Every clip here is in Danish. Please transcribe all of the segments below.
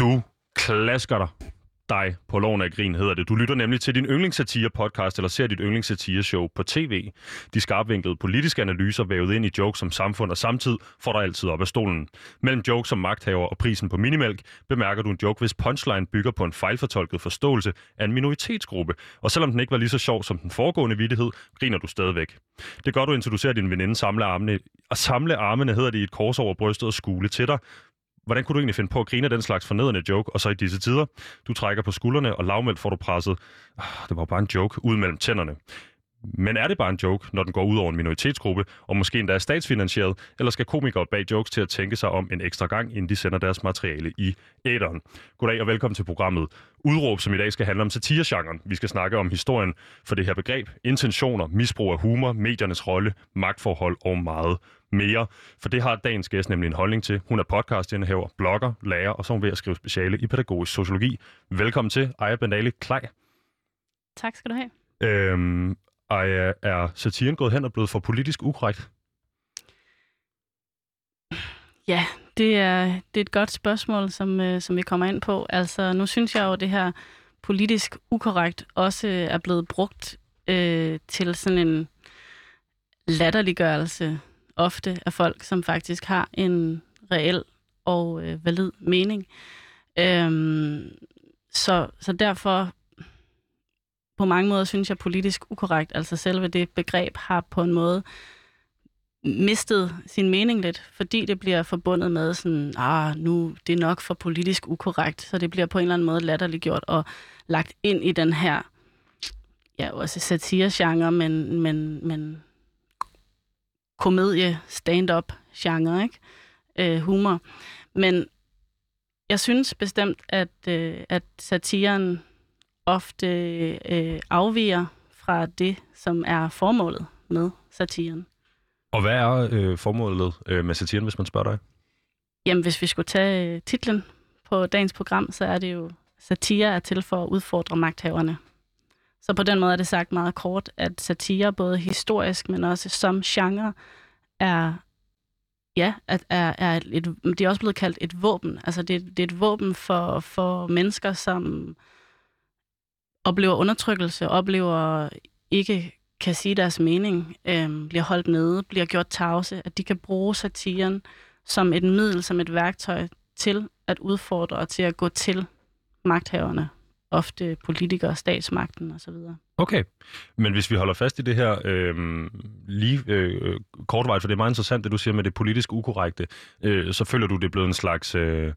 Du klasker dig dig på loven af grin, hedder det. Du lytter nemlig til din yndlingssatire-podcast, eller ser dit yndlingssatire-show på tv. De skarpvinklede politiske analyser vævet ind i jokes om samfund og samtid får dig altid op af stolen. Mellem jokes om magthaver og prisen på minimælk, bemærker du en joke, hvis punchline bygger på en fejlfortolket forståelse af en minoritetsgruppe. Og selvom den ikke var lige så sjov som den foregående vittighed, griner du stadigvæk. Det gør du, indtil du ser din veninde samle armene, og samle armene hedder det i et kors over brystet og skule til dig, Hvordan kunne du egentlig finde på at grine af den slags fornedrende joke, og så i disse tider? Du trækker på skuldrene, og lavmældt får du presset. Ah, det var bare en joke ud mellem tænderne. Men er det bare en joke, når den går ud over en minoritetsgruppe, og måske endda er statsfinansieret, eller skal komikere bag jokes til at tænke sig om en ekstra gang, inden de sender deres materiale i æderen? Goddag og velkommen til programmet Udråb, som i dag skal handle om satiregenren. Vi skal snakke om historien for det her begreb, intentioner, misbrug af humor, mediernes rolle, magtforhold og meget mere. For det har dagens gæst nemlig en holdning til. Hun er podcastindehaver, blogger, lærer, og så er hun ved at skrive speciale i pædagogisk sociologi. Velkommen til, Aya Benale Klej. Tak skal du have. Øhm, Aya, er satiren gået hen og blevet for politisk ukorrekt? Ja, det er, det er et godt spørgsmål, som, øh, som vi kommer ind på. Altså, nu synes jeg jo, at det her politisk ukorrekt også er blevet brugt øh, til sådan en latterliggørelse ofte af folk, som faktisk har en reel og øh, valid mening. Øhm, så, så derfor på mange måder synes jeg politisk ukorrekt. Altså selve det begreb har på en måde mistet sin mening lidt, fordi det bliver forbundet med sådan, ah, nu det er nok for politisk ukorrekt, så det bliver på en eller anden måde latterliggjort og lagt ind i den her, ja, også satire-genre, men, men, men komedie, stand-up genre, ikke? Øh, humor. Men jeg synes bestemt, at, øh, at satiren ofte øh, afviger fra det, som er formålet med satiren. Og hvad er øh, formålet øh, med satiren, hvis man spørger dig? Jamen, hvis vi skulle tage øh, titlen på dagens program, så er det jo, satire er til for at udfordre magthaverne. Så på den måde er det sagt meget kort, at satire både historisk, men også som genre, er ja, at er, er et, det er også blevet kaldt et våben. Altså det, det er et våben for, for mennesker, som oplever undertrykkelse, oplever ikke kan sige deres mening, øh, bliver holdt nede, bliver gjort tavse, at de kan bruge satiren som et middel, som et værktøj til at udfordre og til at gå til magthaverne ofte politikere, statsmagten osv. Okay, men hvis vi holder fast i det her øh, lige øh, kortvejt, for det er meget interessant, det du siger med det politisk ukorrekte, øh, så føler du, det er blevet en slags... Øh,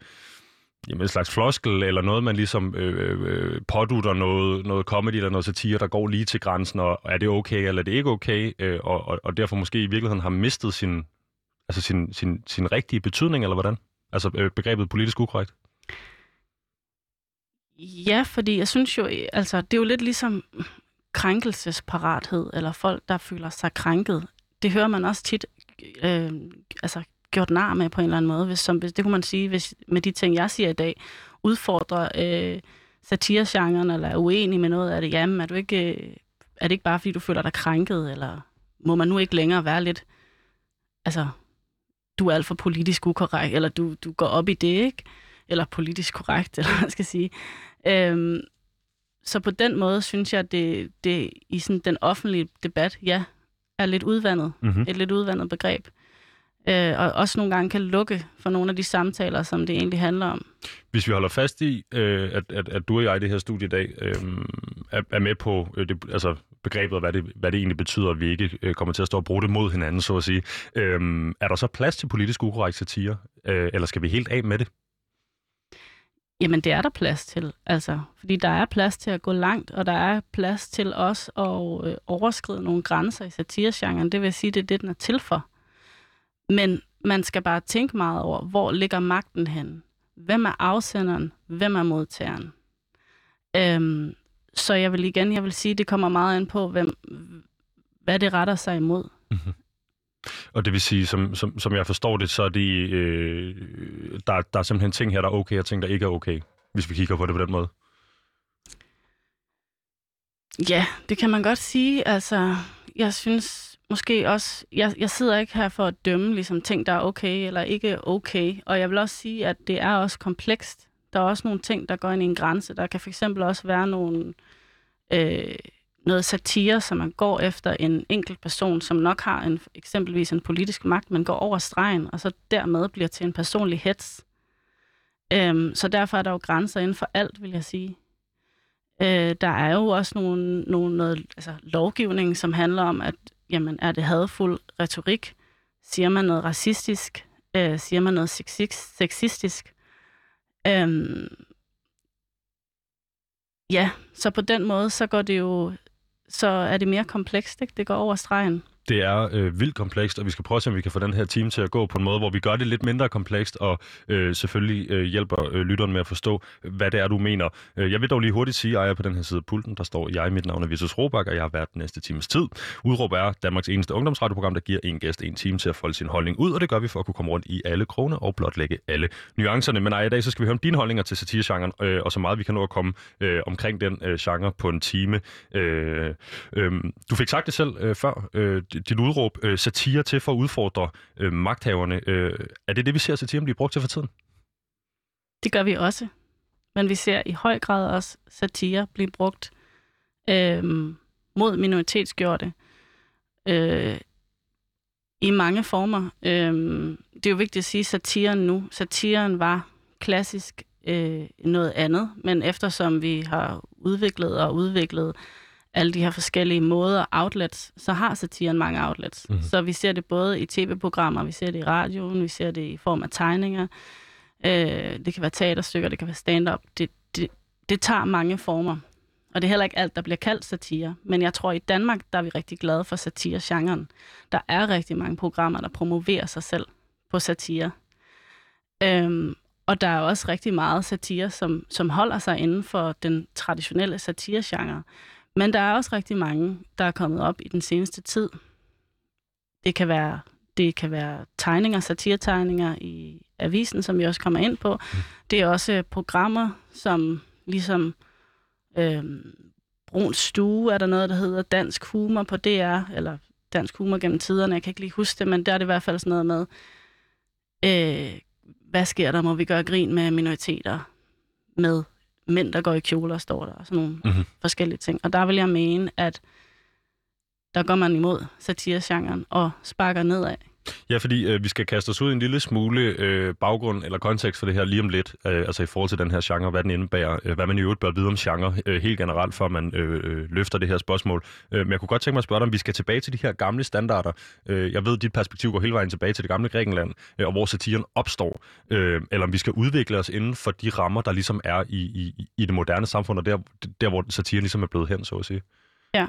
jamen, en slags floskel, eller noget, man ligesom øh, øh, pådutter noget, noget comedy eller noget satire, der går lige til grænsen, og er det okay, eller er det ikke okay, øh, og, og, og derfor måske i virkeligheden har mistet sin, altså sin, sin, sin rigtige betydning, eller hvordan? Altså øh, begrebet politisk ukorrekt? Ja, fordi jeg synes jo, altså det er jo lidt ligesom krænkelsesparathed, eller folk, der føler sig krænket. Det hører man også tit øh, altså, gjort nar med på en eller anden måde. Hvis, som, det kunne man sige, hvis med de ting, jeg siger i dag, udfordrer øh, satiregenren, eller er uenig med noget af det. Jamen, er, du ikke, øh, er det ikke bare, fordi du føler dig krænket, eller må man nu ikke længere være lidt, altså, du er alt for politisk ukorrekt, eller du, du går op i det, ikke? Eller politisk korrekt, eller hvad jeg skal sige. Øhm, så på den måde synes jeg, at det, det i sådan den offentlige debat, ja, er lidt udvandet. Mm-hmm. Et lidt udvandet begreb. Øh, og også nogle gange kan lukke for nogle af de samtaler, som det egentlig handler om. Hvis vi holder fast i, øh, at, at, at du og jeg i det her studie i dag øh, er, er med på øh, det, altså begrebet, og hvad det, hvad det egentlig betyder, at vi ikke øh, kommer til at stå og bruge det mod hinanden, så at sige. Øh, er der så plads til politisk ukorrekt satire, øh, eller skal vi helt af med det? Jamen, det er der plads til, altså. Fordi der er plads til at gå langt, og der er plads til også at øh, overskride nogle grænser i satiregenren. Det vil sige, det er det, den er til for. Men man skal bare tænke meget over, hvor ligger magten hen? Hvem er afsenderen? Hvem er modtageren? Øhm, så jeg vil igen, jeg vil sige, det kommer meget an på, hvem, hvad det retter sig imod. Mm-hmm. Og det vil sige, som, som, som jeg forstår det, så er det, øh, der, der er simpelthen ting her, der er okay, og ting, der ikke er okay, hvis vi kigger på det på den måde. Ja, det kan man godt sige. Altså, jeg synes måske også, jeg, jeg sidder ikke her for at dømme ligesom, ting, der er okay eller ikke okay. Og jeg vil også sige, at det er også komplekst, Der er også nogle ting, der går ind i en grænse. Der kan fx også være nogle, øh, noget satire, som man går efter en enkelt person, som nok har en, eksempelvis en politisk magt, man går over stregen, og så dermed bliver til en personlig hets. Øhm, så derfor er der jo grænser inden for alt, vil jeg sige. Øh, der er jo også nogle, nogle noget, altså, lovgivning, som handler om, at jamen, er det hadfuld retorik? Siger man noget racistisk? Øh, siger man noget sexistisk? Øhm, ja, så på den måde, så går det jo, så er det mere komplekst, ikke? Det går over stregen det er øh, vildt komplekst, og vi skal prøve at se, om vi kan få den her time til at gå på en måde, hvor vi gør det lidt mindre komplekst, og øh, selvfølgelig øh, hjælper øh, lytteren med at forstå, hvad det er, du mener. Øh, jeg vil dog lige hurtigt sige, at jeg er på den her side af pulten, der står, jeg mit navn er Vitus Robak, og jeg har været den næste times tid. Udråb er Danmarks eneste ungdomsradioprogram, der giver en gæst en time til at folde sin holdning ud, og det gør vi for at kunne komme rundt i alle krone og blotlægge alle nuancerne. Men ej, i dag så skal vi høre om dine holdninger til satiregenren, øh, og så meget vi kan nå at komme øh, omkring den øh, genre på en time. Øh, øh, du fik sagt det selv øh, før, øh, dit udråb, øh, satire til for at udfordre øh, magthaverne. Øh, er det det, vi ser satiren blive brugt til for tiden? Det gør vi også. Men vi ser i høj grad også satire blive brugt øh, mod minoritetsgjorte øh, i mange former. Øh, det er jo vigtigt at sige satiren nu. Satiren var klassisk øh, noget andet, men eftersom vi har udviklet og udviklet alle de her forskellige måder, outlets, så har satiren mange outlets. Mm-hmm. Så vi ser det både i tv-programmer, vi ser det i radioen, vi ser det i form af tegninger. Øh, det kan være teaterstykker, det kan være stand-up. Det, det, det tager mange former. Og det er heller ikke alt, der bliver kaldt satire. Men jeg tror, at i Danmark, der er vi rigtig glade for satire-genren. Der er rigtig mange programmer, der promoverer sig selv på satire. Øhm, og der er også rigtig meget satire, som, som holder sig inden for den traditionelle satire-genre. Men der er også rigtig mange, der er kommet op i den seneste tid. Det kan være, det kan være tegninger, satiretegninger i avisen, som vi også kommer ind på. Mm. Det er også programmer, som ligesom øh, Bruns Stue er der noget, der hedder Dansk Humor på DR, eller Dansk Humor gennem tiderne, jeg kan ikke lige huske det, men der er det i hvert fald sådan noget med, øh, hvad sker der, må vi gøre grin med minoriteter med mænd, der går i kjoler, står der, og sådan nogle mm-hmm. forskellige ting. Og der vil jeg mene, at der går man imod satiregenren og sparker nedad. Ja, fordi øh, vi skal kaste os ud i en lille smule øh, baggrund eller kontekst for det her lige om lidt, øh, altså i forhold til den her genre, hvad den indebærer, øh, hvad man i øvrigt bør vide om genre øh, helt generelt, før man øh, øh løfter det her spørgsmål. Øh, men jeg kunne godt tænke mig at spørge dig, om vi skal tilbage til de her gamle standarder. Øh, jeg ved, at dit perspektiv går hele vejen tilbage til det gamle Grækenland, øh, og hvor satiren opstår, øh, eller om vi skal udvikle os inden for de rammer, der ligesom er i, i, i det moderne samfund, og der, der hvor satiren ligesom er blevet hen, så at sige. Ja.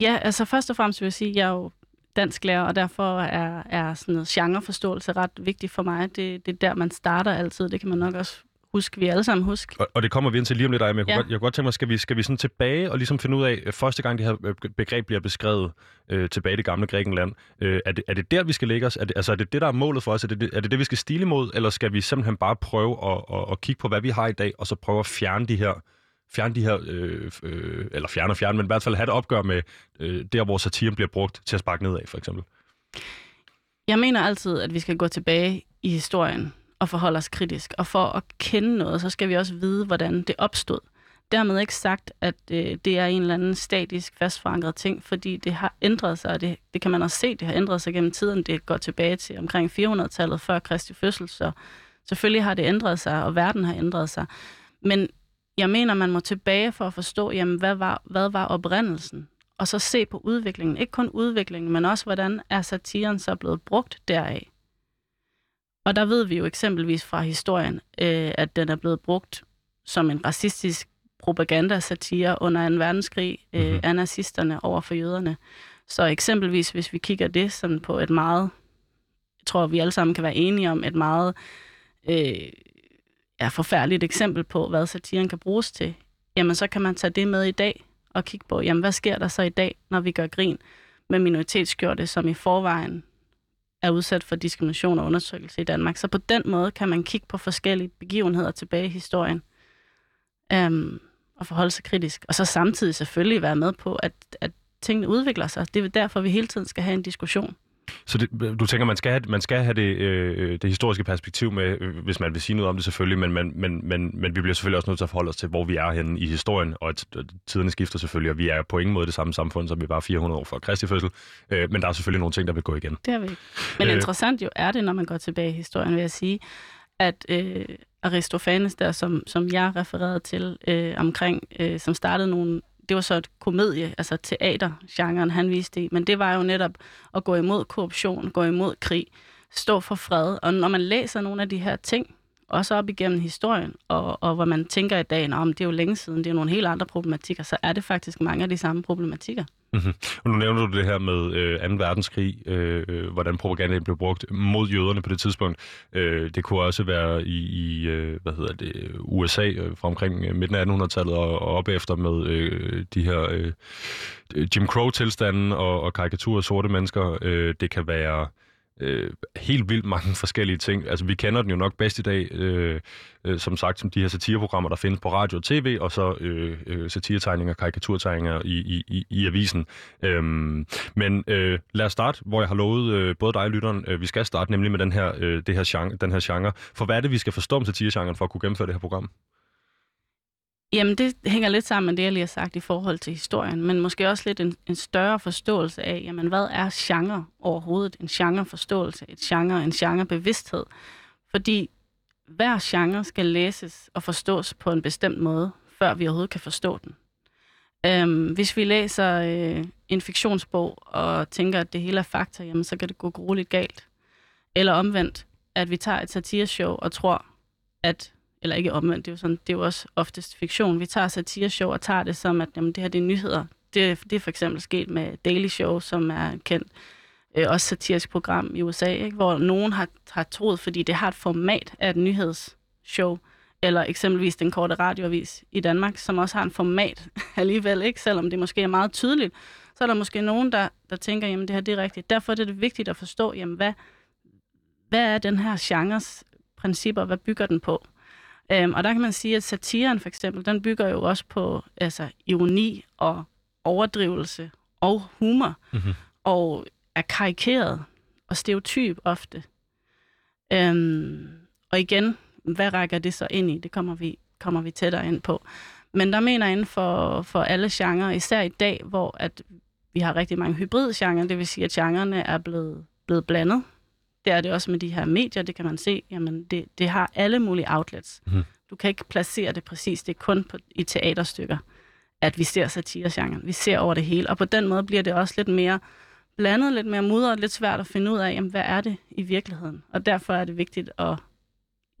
Ja, altså først og fremmest vil jeg sige, at jeg er jo dansk lærer, og derfor er, er sådan noget genreforståelse ret vigtigt for mig. Det, det er der, man starter altid. Det kan man nok også huske, vi alle sammen huske. Og, og det kommer vi ind til lige om lidt, men jeg kunne, ja. godt, jeg kunne godt tænke mig, skal vi, skal vi sådan tilbage og ligesom finde ud af, første gang det her øh, begreb bliver beskrevet øh, tilbage i det gamle Grækenland, øh, er, det, er det der, vi skal lægge os? Er det, altså er det det, der er målet for os? Er det er det, det, vi skal stile imod? Eller skal vi simpelthen bare prøve at, at, at kigge på, hvad vi har i dag, og så prøve at fjerne de her fjerne de her, øh, øh, eller fjerne og fjerne, men i hvert fald have et opgør med øh, der, hvor satiren bliver brugt til at sparke nedad, for eksempel? Jeg mener altid, at vi skal gå tilbage i historien og forholde os kritisk. Og for at kende noget, så skal vi også vide, hvordan det opstod. Dermed ikke sagt, at øh, det er en eller anden statisk, fastforankret ting, fordi det har ændret sig, og det, det kan man også se, det har ændret sig gennem tiden. Det går tilbage til omkring 400-tallet før Kristi fødsel, så selvfølgelig har det ændret sig, og verden har ændret sig. Men jeg mener, man må tilbage for at forstå, jamen, hvad var, hvad var oprindelsen? Og så se på udviklingen. Ikke kun udviklingen, men også, hvordan er satiren så blevet brugt deraf. Og der ved vi jo eksempelvis fra historien, øh, at den er blevet brugt som en racistisk propaganda-satire under en verdenskrig øh, mm-hmm. af nazisterne over for jøderne. Så eksempelvis, hvis vi kigger det sådan på et meget, jeg tror, vi alle sammen kan være enige om, et meget øh, er forfærdeligt eksempel på, hvad satiren kan bruges til, jamen så kan man tage det med i dag og kigge på, jamen hvad sker der så i dag, når vi gør grin med minoritetsgjorte, som i forvejen er udsat for diskrimination og undertrykkelse i Danmark. Så på den måde kan man kigge på forskellige begivenheder tilbage i historien øhm, og forholde sig kritisk. Og så samtidig selvfølgelig være med på, at, at tingene udvikler sig. Det er derfor, vi hele tiden skal have en diskussion. Så det, du tænker, man skal have, man skal have det, øh, det historiske perspektiv med, øh, hvis man vil sige noget om det selvfølgelig, men, men, men, men, men vi bliver selvfølgelig også nødt til at forholde os til, hvor vi er henne i historien, og at tiderne skifter selvfølgelig, og vi er på ingen måde det samme samfund, som vi var 400 år før Kristi fødsel, øh, men der er selvfølgelig nogle ting, der vil gå igen. Det er vi ikke. Men øh, interessant jo er det, når man går tilbage i historien, vil jeg sige, at øh, Aristofanes der, som, som jeg refererede til øh, omkring, øh, som startede nogle det var så et komedie, altså teatergenren, han viste i, men det var jo netop at gå imod korruption, gå imod krig, stå for fred. Og når man læser nogle af de her ting, også op igennem historien, og, og hvor man tænker i dag, om det er jo længe siden, det er nogle helt andre problematikker, så er det faktisk mange af de samme problematikker. Mm-hmm. Og nu nævner du det her med øh, 2. verdenskrig, øh, øh, hvordan propagandaen blev brugt mod jøderne på det tidspunkt. Øh, det kunne også være i, i øh, hvad hedder det, USA øh, fra omkring øh, midten af 1800-tallet og, og op efter med øh, de her øh, Jim Crow-tilstanden og, og karikaturer af sorte mennesker. Øh, det kan være øh, helt vildt mange forskellige ting. Altså, vi kender den jo nok bedst i dag, øh, øh, som sagt, som de her satireprogrammer, der findes på radio og tv, og så øh, øh, satiretegninger, karikaturtegninger i, i, i, i avisen. Øhm, men øh, lad os starte, hvor jeg har lovet øh, både dig og lytteren, øh, vi skal starte nemlig med den her, øh, det her genre, den her genre. For hvad er det, vi skal forstå om satiregenren for at kunne gennemføre det her program? Jamen, det hænger lidt sammen med det, jeg lige har sagt i forhold til historien, men måske også lidt en, en større forståelse af, jamen, hvad er genre overhovedet? En genreforståelse, et genre, en genrebevidsthed. Fordi hver genre skal læses og forstås på en bestemt måde, før vi overhovedet kan forstå den. Øhm, hvis vi læser øh, en fiktionsbog og tænker, at det hele er fakta, jamen, så kan det gå grueligt galt. Eller omvendt, at vi tager et satireshow og tror, at eller ikke omvendt, det er jo, sådan, det er jo også oftest fiktion. Vi tager satireshow og tager det som, at jamen, det her det er nyheder. Det, det er for eksempel sket med Daily Show, som er kendt øh, også satirisk program i USA, ikke? hvor nogen har, har troet, fordi det har et format af et nyhedsshow, eller eksempelvis den korte radioavis i Danmark, som også har en format alligevel, ikke? selvom det måske er meget tydeligt, så er der måske nogen, der, der tænker, jamen det her det er rigtigt. Derfor er det vigtigt at forstå, jamen hvad, hvad er den her genres principper, hvad bygger den på? Øhm, og der kan man sige, at satiren for eksempel, den bygger jo også på altså, ironi og overdrivelse og humor, mm-hmm. og er karikeret og stereotyp ofte. Øhm, og igen, hvad rækker det så ind i? Det kommer vi, kommer vi tættere ind på. Men der mener jeg inden for, for alle genrer, især i dag, hvor at vi har rigtig mange hybridgenre, det vil sige, at genrerne er blevet, blevet blandet. Det er det også med de her medier, det kan man se. Jamen, det, det har alle mulige outlets. Mm. Du kan ikke placere det præcis. Det er kun på, i teaterstykker, at vi ser satiregenren. Vi ser over det hele. Og på den måde bliver det også lidt mere blandet, lidt mere mudret, lidt svært at finde ud af, jamen, hvad er det i virkeligheden. Og derfor er det vigtigt at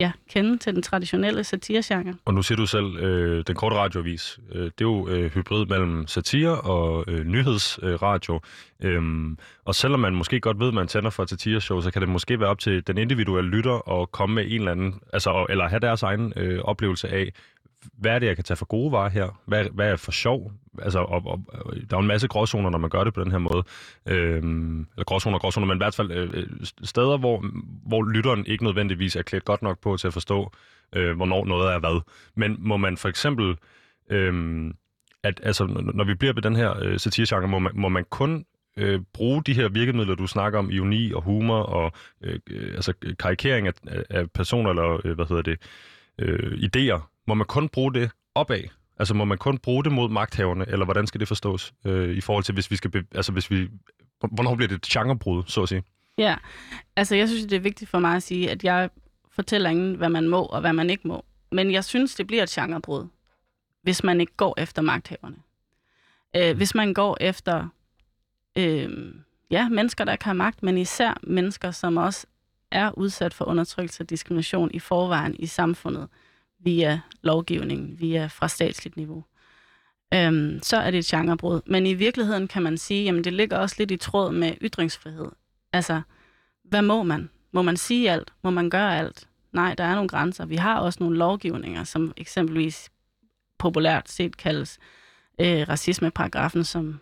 ja, kende til den traditionelle satiregenre. Og nu siger du selv, øh, den korte radioavis, øh, det er jo øh, hybrid mellem satire og øh, nyhedsradio. Øh, øhm, og selvom man måske godt ved, at man tænder for et satireshow, så kan det måske være op til den individuelle lytter at komme med en eller anden, altså, eller have deres egen øh, oplevelse af, hvad er det, jeg kan tage for gode varer her? Hvad, hvad er for sjov? Altså, og, og, der er en masse gråzoner, når man gør det på den her måde. Øhm, eller gråzoner og gråzoner, men i hvert fald øh, øh steder, hvor, hvor lytteren ikke nødvendigvis er klædt godt nok på til at forstå, øh, hvornår noget er hvad. Men må man for eksempel, øh, at, altså, når vi bliver ved den her øh, satiregenre, må man, må man kun øh, bruge de her virkemidler, du snakker om, ironi og humor og øh, øh altså karikering af, af personer eller, øh, hvad hedder det, øh, idéer, må man kun bruge det opad? Altså må man kun bruge det mod magthaverne, eller hvordan skal det forstås øh, i forhold til, hvis vi skal, be- altså hvis vi, hvornår bliver det et genrebrud, så at sige? Ja, altså jeg synes, det er vigtigt for mig at sige, at jeg fortæller ingen, hvad man må og hvad man ikke må. Men jeg synes, det bliver et genrebrud, hvis man ikke går efter magthaverne. Øh. Hvis man går efter øh, ja, mennesker, der kan har magt, men især mennesker, som også er udsat for undertrykkelse og diskrimination i forvejen i samfundet via lovgivning, via fra statsligt niveau, øhm, så er det et genrebrud. Men i virkeligheden kan man sige, at det ligger også lidt i tråd med ytringsfrihed. Altså, hvad må man? Må man sige alt? Må man gøre alt? Nej, der er nogle grænser. Vi har også nogle lovgivninger, som eksempelvis populært set kaldes øh, racismeparagrafen, som,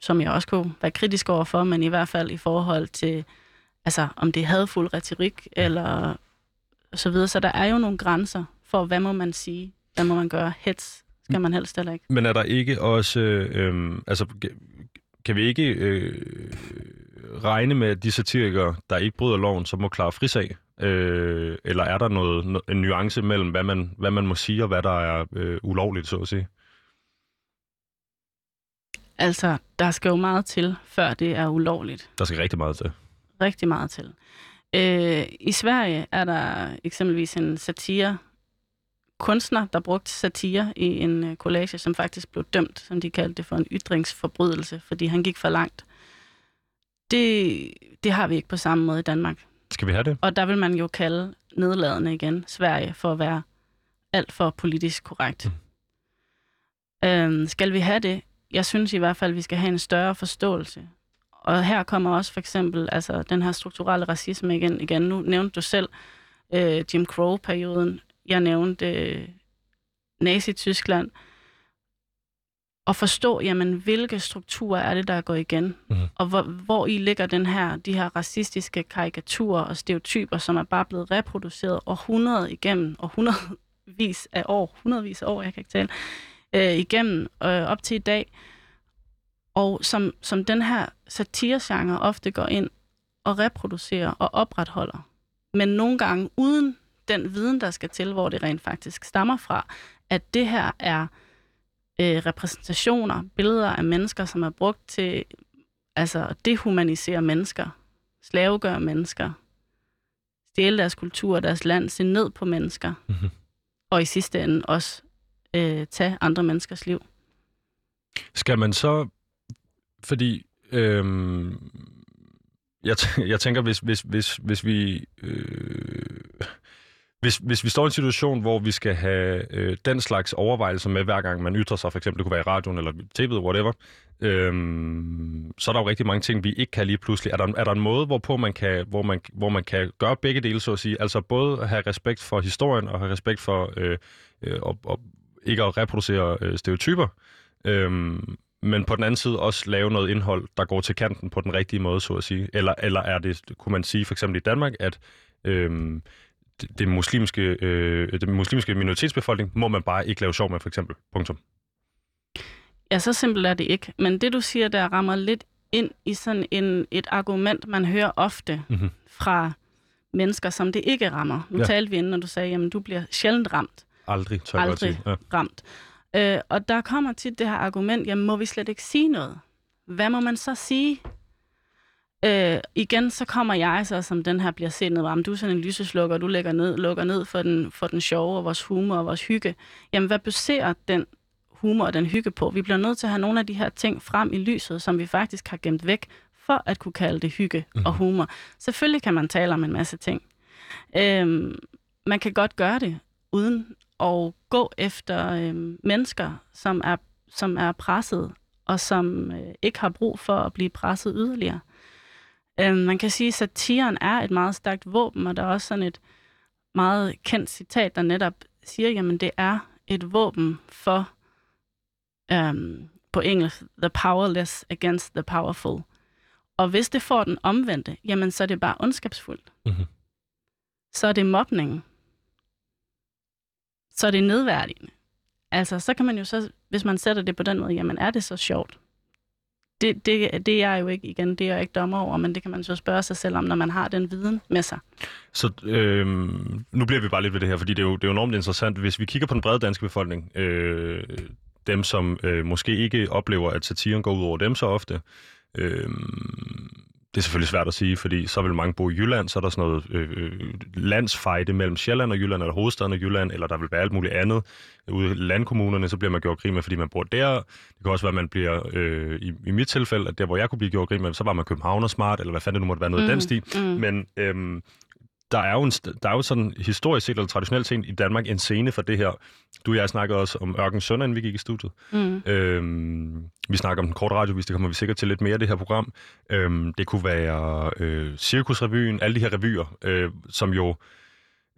som jeg også kunne være kritisk over for, men i hvert fald i forhold til, altså om det er hadfuld retorik, eller så videre. Så der er jo nogle grænser for, hvad må man sige, hvad må man gøre, hets skal man helst heller ikke. Men er der ikke også, øh, altså kan vi ikke øh, regne med, at de satirikere, der ikke bryder loven, så må klare frisag? Øh, eller er der noget, en nuance mellem, hvad man, hvad man må sige, og hvad der er øh, ulovligt, så at sige? Altså, der skal jo meget til, før det er ulovligt. Der skal rigtig meget til. Rigtig meget til. Øh, I Sverige er der eksempelvis en satire kunstner, der brugte satire i en øh, collage, som faktisk blev dømt, som de kaldte det for en ytringsforbrydelse, fordi han gik for langt. Det, det har vi ikke på samme måde i Danmark. Skal vi have det? Og der vil man jo kalde nedladende igen Sverige for at være alt for politisk korrekt. Mm. Øhm, skal vi have det? Jeg synes i hvert fald, at vi skal have en større forståelse. Og her kommer også for eksempel altså, den her strukturelle racisme igen. igen. Nu nævnte du selv øh, Jim Crow-perioden. Jeg nævnte øh, Nazi-Tyskland. Og forstå, jamen, hvilke strukturer er det, der går igen? Mm. Og hvor, hvor i ligger den her, de her racistiske karikaturer og stereotyper, som er bare blevet reproduceret århundrede igennem, og hundredvis af år, hundredvis af år, jeg kan ikke tale, øh, igennem øh, op til i dag. Og som, som den her satiregenre ofte går ind og reproducerer og opretholder. Men nogle gange uden den viden, der skal til, hvor det rent faktisk stammer fra, at det her er øh, repræsentationer, billeder af mennesker, som er brugt til altså, at dehumanisere mennesker, slavegøre mennesker, stjæle deres kultur, deres land, se ned på mennesker, mm-hmm. og i sidste ende også øh, tage andre menneskers liv. Skal man så, fordi øhm, jeg, t- jeg tænker, hvis, hvis, hvis, hvis vi... Øh, hvis, hvis vi står i en situation, hvor vi skal have øh, den slags overvejelser med, hver gang man ytrer sig, for eksempel det kunne være i radioen eller tv'et, whatever, øhm, så er der jo rigtig mange ting, vi ikke kan lige pludselig. Er der, er der en måde, hvorpå man kan, hvor, man, hvor man kan gøre begge dele, så at sige? Altså både have respekt for historien og have respekt for øh, øh, og, og ikke at reproducere øh, stereotyper, øhm, men på den anden side også lave noget indhold, der går til kanten på den rigtige måde, så at sige. Eller, eller er det, kunne man sige for eksempel i Danmark, at øhm, det, muslimske, øh, det muslimske minoritetsbefolkning må man bare ikke lave sjov med, for eksempel. Punktum. Ja, så simpelt er det ikke. Men det, du siger, der rammer lidt ind i sådan en, et argument, man hører ofte mm-hmm. fra mennesker, som det ikke rammer. Nu ja. talte vi inden, når du sagde, at du bliver sjældent ramt. Aldrig, tør Aldrig sige. Ja. ramt. Øh, og der kommer tit det her argument, jamen må vi slet ikke sige noget? Hvad må man så sige? Øh, igen, så kommer jeg så, som den her bliver set ned, om du er sådan en lyseslukker, du lægger ned, lukker ned for den, for den sjove og vores humor og vores hygge. Jamen, hvad baserer den humor og den hygge på? Vi bliver nødt til at have nogle af de her ting frem i lyset, som vi faktisk har gemt væk, for at kunne kalde det hygge mm-hmm. og humor. Selvfølgelig kan man tale om en masse ting. Øh, man kan godt gøre det, uden at gå efter øh, mennesker, som er, som er presset, og som øh, ikke har brug for at blive presset yderligere. Øh, man kan sige, at satiren er et meget stærkt våben, og der er også sådan et meget kendt citat, der netop siger, jamen det er et våben for, øhm, på engelsk, the powerless against the powerful. Og hvis det får den omvendte, jamen så er det bare ondskabsfuldt. Mm-hmm. Så er det mobning. Så er det nedværdigende. Altså, så kan man jo så, hvis man sætter det på den måde, jamen er det så sjovt? det, det, det er jeg jo ikke, igen, det er jeg ikke dommer over, men det kan man så spørge sig selv om, når man har den viden med sig. Så øh, nu bliver vi bare lidt ved det her, fordi det er jo, det er jo enormt interessant. Hvis vi kigger på den brede danske befolkning, øh, dem som øh, måske ikke oplever, at satiren går ud over dem så ofte, øh, det er selvfølgelig svært at sige, fordi så vil mange bo i Jylland, så er der sådan noget øh, øh, landsfejde mellem Sjælland og Jylland, eller hovedstaden og Jylland, eller der vil være alt muligt andet. Ude i landkommunerne, så bliver man gjort grin med, fordi man bor der. Det kan også være, at man bliver, øh, i, i mit tilfælde, at der, hvor jeg kunne blive gjort grin med, så var man københavner smart, eller hvad fanden det nu måtte være noget mm, i den stil. Mm. Men øh, der er jo, en, der er jo sådan historisk set, eller traditionelt set i Danmark, en scene for det her. Du og jeg snakkede også om Ørken Sønder, inden vi gik i studiet. Mm. Øhm, vi snakker om den korte radiovis, det kommer vi sikkert til lidt mere af det her program. Øhm, det kunne være øh, Cirkusrevyen, alle de her revyer, øh, som jo...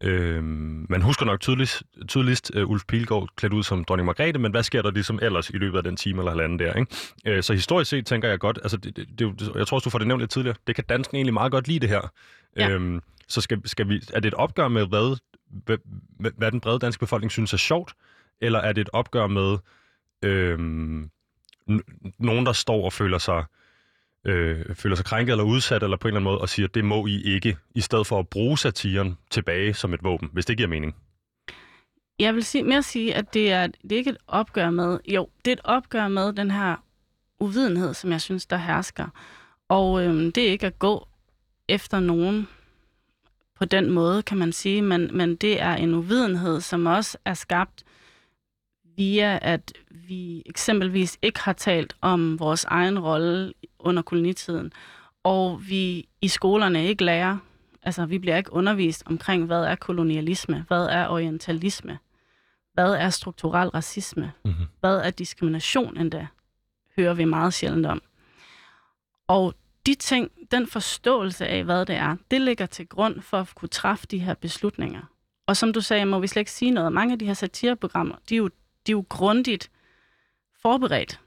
Øh, man husker nok tydeligst, tydeligst uh, Ulf Pilgaard klædt ud som dronning Margrethe, men hvad sker der ligesom ellers i løbet af den time eller halvanden der? Ikke? Uh, så historisk set tænker jeg godt, altså det, det, det, jeg tror også, du får det nævnt lidt tidligere, det kan dansken egentlig meget godt lide det her. Ja. Øhm, så skal, skal vi, er det et opgør med, hvad, hvad, hvad den brede danske befolkning synes er sjovt, eller er det et opgør med øhm, nogen, der står og føler sig øh, øh, føler sig krænket eller udsat eller på en eller anden måde, og siger, at det må I ikke, i stedet for at bruge satiren tilbage som et våben, hvis det giver mening. Jeg vil sige, mere sige, at det er, det er ikke et opgør med, jo, det er et opgør med den her uvidenhed, som jeg synes, der hersker. Og øh, det er ikke at gå efter nogen på den måde, kan man sige, men, men det er en uvidenhed, som også er skabt via, at vi eksempelvis ikke har talt om vores egen rolle under kolonitiden, og vi i skolerne ikke lærer, altså vi bliver ikke undervist omkring, hvad er kolonialisme, hvad er orientalisme, hvad er strukturel racisme, Mm-hmm. hvad er diskrimination endda, hører vi meget sjældent om. Og de ting, den forståelse af, hvad det er, det ligger til grund for at kunne træffe de her beslutninger. Og som du sagde, må vi slet ikke sige noget. Mange af de her satireprogrammer, de er jo, de er jo grundigt forberedt.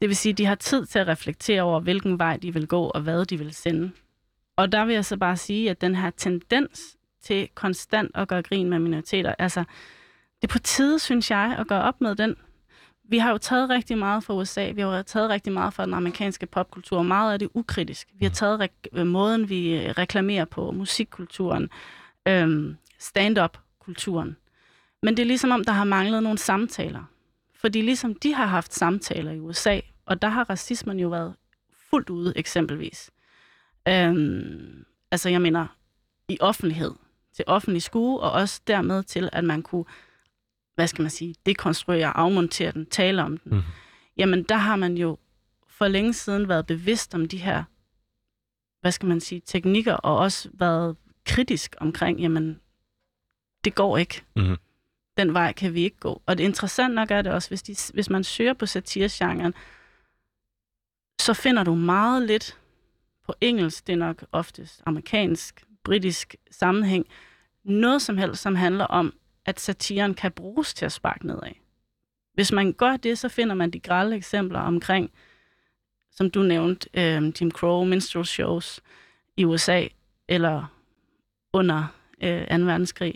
Det vil sige, de har tid til at reflektere over, hvilken vej de vil gå, og hvad de vil sende. Og der vil jeg så bare sige, at den her tendens til konstant at gøre grin med minoriteter, altså, det er på tide, synes jeg, at gøre op med den. Vi har jo taget rigtig meget fra USA, vi har jo taget rigtig meget fra den amerikanske popkultur, og meget af det ukritisk. Vi har taget re- øh, måden, vi øh, reklamerer på, musikkulturen, øhm, stand-up-kulturen. Men det er ligesom om, der har manglet nogle samtaler. Fordi ligesom de har haft samtaler i USA, og der har racismen jo været fuldt ude eksempelvis. Øhm, altså jeg mener, i offentlighed, til offentlig skue, og også dermed til, at man kunne, hvad skal man sige, dekonstruere, afmontere den, tale om den. Mhm. Jamen der har man jo for længe siden været bevidst om de her, hvad skal man sige, teknikker, og også været kritisk omkring, jamen det går ikke. Mhm. Den vej kan vi ikke gå. Og det interessant nok er det også, hvis, de, hvis man søger på satiregenren, så finder du meget lidt på engelsk, det er nok oftest amerikansk, britisk sammenhæng, noget som helst, som handler om, at satiren kan bruges til at sparke nedad. Hvis man gør det, så finder man de grælde eksempler omkring, som du nævnte, øh, Jim Crow, minstrel shows i USA, eller under øh, 2. verdenskrig,